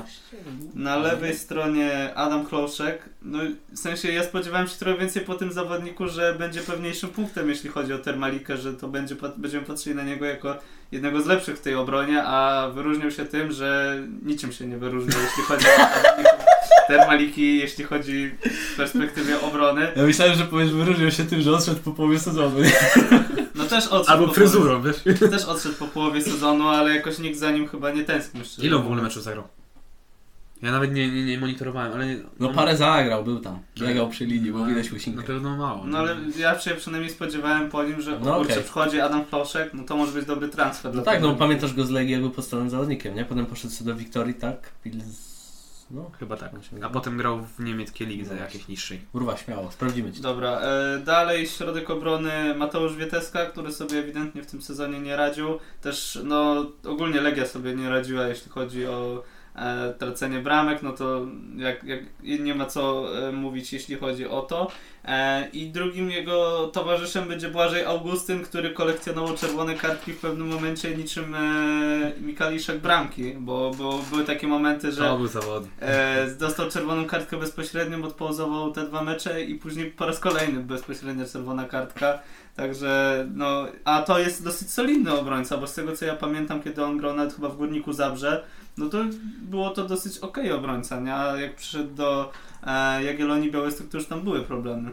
Na lewej stronie Adam Kloszek. No w sensie ja spodziewałem się trochę więcej po tym zawodniku, że będzie pewniejszym punktem, jeśli chodzi o Termalikę, że to będzie, będziemy patrzyli na niego jako jednego z lepszych w tej obronie, a wyróżnił się tym, że niczym się nie wyróżnił, jeśli chodzi o Termaliki, jeśli chodzi w perspektywie obrony. Ja myślałem, że powiesz, wyróżnił się tym, że odszedł po połowie sezonu. No też odszedł Albo po fryzurą, wiesz? Połowie, <laughs> też odszedł po połowie sezonu, ale jakoś nikt za nim chyba nie tęsknił. Ile on w ogóle meczów zagrał? Ja nawet nie, nie, nie monitorowałem, ale... Nie, No parę zagrał, był tam. Biegał przy linii, bo widać Na usinkę. pewno mało. No ale ja się przynajmniej spodziewałem po nim, że No no, okej. wchodzi Adam Kloszek, no to może być dobry transfer. No dla tak, no pamiętasz go z Legii, jak był podstawowym zawodnikiem, nie? Potem poszedł sobie do Wiktorii, tak? Pils... No, Chyba tak. A potem grał w niemieckiej lidze jakiejś niższej. Urwa, śmiało, sprawdzimy ci. Dobra, e, dalej środek obrony Mateusz Wieteska, który sobie ewidentnie w tym sezonie nie radził. Też, no, ogólnie Legia sobie nie radziła, jeśli chodzi o tracenie bramek, no to jak, jak nie ma co e, mówić, jeśli chodzi o to. E, I drugim jego towarzyszem będzie Błażej Augustyn, który kolekcjonował czerwone kartki w pewnym momencie niczym e, Mikaliszek bramki, bo, bo były takie momenty, że... E, dostał czerwoną kartkę bezpośrednio, odpouzował te dwa mecze i później po raz kolejny bezpośrednia czerwona kartka. Także, no, a to jest dosyć solidny obrońca, bo z tego co ja pamiętam, kiedy on grał nawet chyba w Górniku Zabrze, no to było to dosyć okej obrońca, nie? A jak przyszedł do e, Jagiellonii Białystok, to już tam były problemy.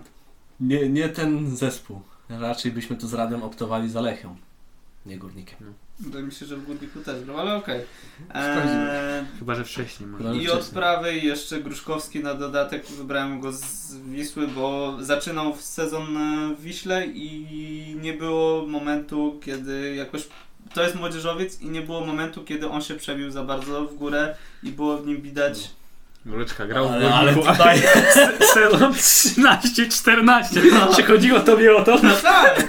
Nie, nie ten zespół. Raczej byśmy tu z Radem optowali za Lechią, nie Górnikiem. Wydaje mi się, że w Górniku też grał, ale okej. Sprawdzimy. E, Chyba, że wcześniej. może. No, I wcześniej. od prawej jeszcze Gruszkowski na dodatek wybrałem go z Wisły, bo zaczynał w sezon w Wiśle i nie było momentu, kiedy jakoś. To jest młodzieżowiec i nie było momentu, kiedy on się przebił za bardzo w górę i było w nim widać. Mryczka grał w Ale, ale Górniku, tutaj... <laughs> sezon 13-14. Czy chodziło tobie o to? No tak!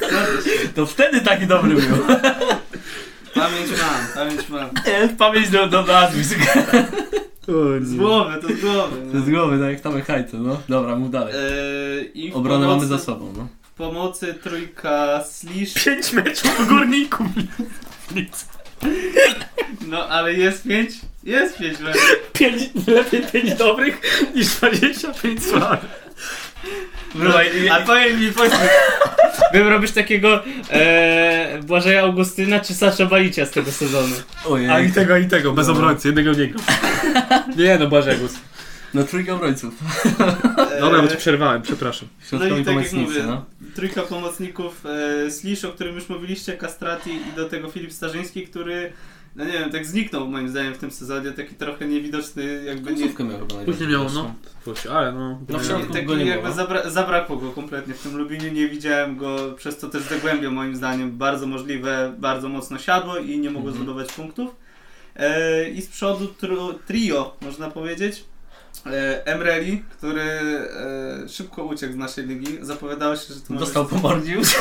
To wtedy taki dobry był. Pamięć mam, pamięć mam. Pamięć do, do nazwisk. Z głowy, to z głowy. To z głowy, tak jak tam hajce, no. Dobra, mów dalej. I w Obronę pomocy, mamy za sobą, no. W pomocy trójka Slish. Pięć meczów w Górniku. Nic. No ale jest pięć? Jest pięć meczów. Pięć, lepiej pięć dobrych niż 25 słabych. Słuchaj, A powiem mi, powiedz mi, bym robić takiego e, Błażeja Augustyna czy Sasza Balicia z tego sezonu. Ojej. A i tego, i tego, bez obrońcy, jednego nie grał. <laughs> Nie no, Bożegus. No trójka obrońców. Dobra, bo e, ci przerwałem, przepraszam. No i tak jak mówię, no. trójka pomocników e, Slish, o którym już mówiliście, Kastrati i do tego Filip Starzyński, który, no nie wiem, tak zniknął moim zdaniem w tym sezonie, taki trochę niewidoczny, jakby nie... Końcówkę miał chyba Później miał, no. Później, ale no. No w nie, środku Taki go nie jakby było. zabra zabrakło go kompletnie w tym Lubinie, nie widziałem go, przez to też zagłębie moim zdaniem bardzo możliwe, bardzo mocno siadło i nie mogło Mhm. zbudować punktów. E, I z przodu trio, można powiedzieć. E, Emreli, który e, szybko uciekł z naszej ligi, zapowiadało się, że to może Dostał po mordzie już. <laughs>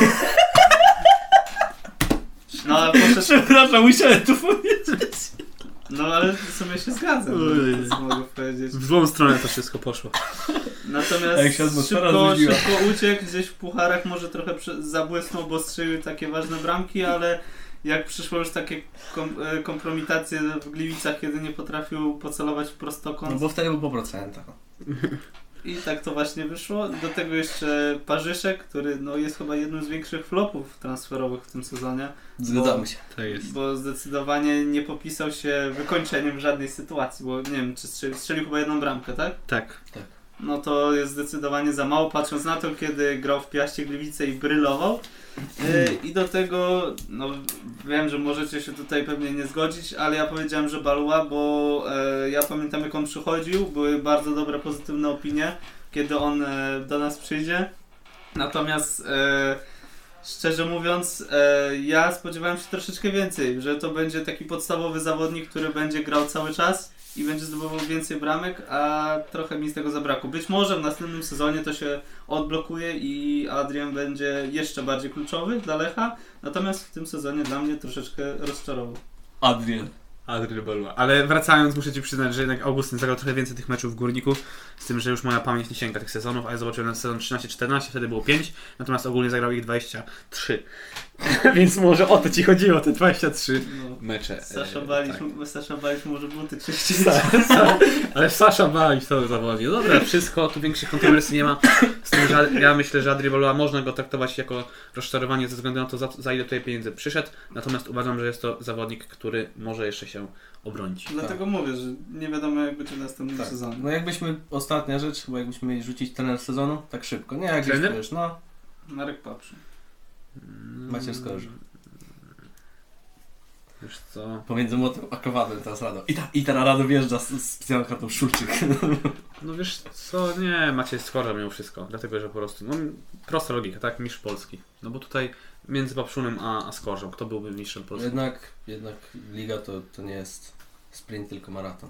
No ale poszedł, Przepraszam, musiałem tu powiedzieć. no ale w sumie się zgadzam, Oj. co mogę powiedzieć. W złą stronę to wszystko poszło. Natomiast Jak się szybko, szybko uciekł, gdzieś w pucharach może trochę zabłysnął, bo strzelił takie ważne bramki, ale jak przyszło już takie kom e, kompromitacje w Gliwicach, kiedy nie potrafił pocelować w prostokąt No bo wtedy był po procentach. i tak to właśnie wyszło. Do tego jeszcze Parzyszek, który no, jest chyba jednym z większych flopów transferowych w tym sezonie, Zgadzamy się. Tak jest. bo zdecydowanie nie popisał się wykończeniem w żadnej sytuacji, bo nie wiem, czy strzelił, strzelił chyba jedną bramkę, tak? Tak. No to jest zdecydowanie za mało, patrząc na to, kiedy grał w Piaście Gliwice i brylował. Yy, I do tego, no wiem, że możecie się tutaj pewnie nie zgodzić, ale ja powiedziałem, że Balua, bo e, ja pamiętam jak on przychodził, były bardzo dobre, pozytywne opinie, kiedy on e, do nas przyjdzie. Natomiast e, szczerze mówiąc, e, ja spodziewałem się troszeczkę więcej, że to będzie taki podstawowy zawodnik, który będzie grał cały czas i będzie zdobywał więcej bramek, a trochę mi z tego zabrakło. Być może w następnym sezonie to się odblokuje i Adrian będzie jeszcze bardziej kluczowy dla Lecha, natomiast w tym sezonie dla mnie troszeczkę rozczarował. Adrian. Adrian Balua. Ale wracając, muszę Ci przyznać, że jednak Augustyn zagrał trochę więcej tych meczów w Górniku, z tym, że już moja pamięć nie sięga tych sezonów, a ja zobaczyłem na sezon 13-14, wtedy było 5, natomiast ogólnie zagrał ich 23. <laughs> Więc może o to Ci chodziło, te 23 No. mecze. Sasza E, tak. Sasza Balić może buty czyścić. Ale Sasza Balić to zawodzi. No dobra, wszystko, tu większych kontrowersji nie ma. Ja myślę, że Adrian Balua można go traktować jako rozczarowanie ze względu na to, za, za ile tutaj pieniędzy przyszedł, natomiast uważam, że jest to zawodnik, który może jeszcze się obronić. Dlatego mówię, że nie wiadomo jak będzie w następnym Tak. sezonie. No jakbyśmy, ostatnia rzecz, bo jakbyśmy mieli rzucić trener sezonu, tak szybko. Nie, jak gdzieś Trener? tu już, no. Marek Papszy. Macie skorze. Wiesz co? Pomiędzy młotem a kowadłem teraz Rado. I, ta, i teraz Rado wjeżdża z, z specjalną kartą Szulczyk. <laughs> No wiesz co, nie, macie skorza mimo wszystko, dlatego że po prostu, no prosta logika, tak, mistrz Polski. No bo tutaj między Papszunem a, a Skorzą, kto byłby mistrzem Polski? jednak, jednak liga to, to nie jest sprint, tylko maraton.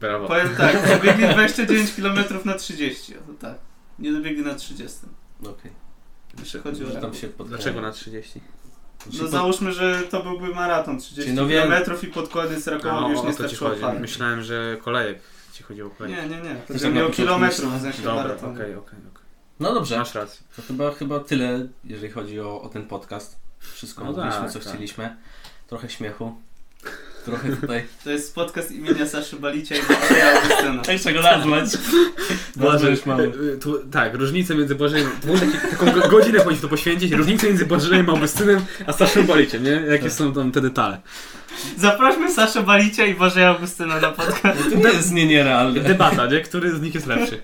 Brawo. Powiem tak, dobiegli 29 km na 30, o to tak. Nie dobiegli na 30. Okej. Jeśli chodzi o Że tam się pod... Dlaczego na 30? No załóżmy, że to byłby maraton 30 Czyli no wiem- km i pod koniec Rakowa No, już nie to ci starczyło. Myślałem, że kolejek ci chodziło o Nie, kolejek. nie, nie. To Też chodzi o na kilometrów, w sensie Dobra, okej, maratonu. okej, okej. No dobrze, Masz rację. to chyba, chyba tyle, jeżeli chodzi o, o ten podcast. Wszystko No mówiliśmy, tak, co tak. chcieliśmy. Trochę śmiechu. Trochę tutaj... To jest podcast imienia Saszy Balicia i Andrzeja Augustyna. Cześć, czego nazwać? Nazwę już mamy. y, tu, tak, różnicę między Błażejem... To może taki, taką go- godzinę powinniśmy to poświęcić. Różnicę między Błażejem Augustynem a Staszem Boliciem, nie? Jakie są tam te detale. Zaprośmy Saszę Balicia i Bożeja Augustyna na podcast. To nie jest nie nierealne. Debata, nie? Który z nich jest lepszy?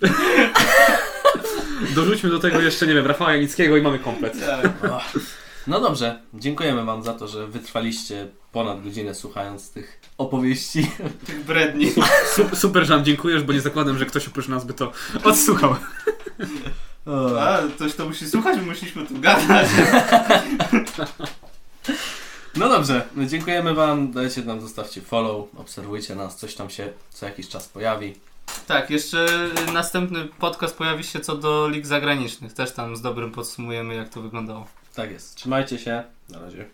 <laughs> Dorzućmy do tego jeszcze, nie wiem, Rafała Janickiego i mamy komplet. Tak. No dobrze, dziękujemy Wam za to, że wytrwaliście ponad godzinę słuchając tych opowieści. Tych bredni. Super, super że nam dziękujesz, bo nie zakładam, że ktoś oprócz nas by to odsłuchał. A, ktoś to musi słuchać, my musieliśmy tu gadać. No dobrze, no dziękujemy Wam, dajcie nam, zostawcie follow, obserwujcie nas, coś tam się co jakiś czas pojawi. Tak, jeszcze następny podcast pojawi się co do lig zagranicznych. Też tam z dobrym podsumujemy, jak to wyglądało. Tak jest, trzymajcie się, na razie.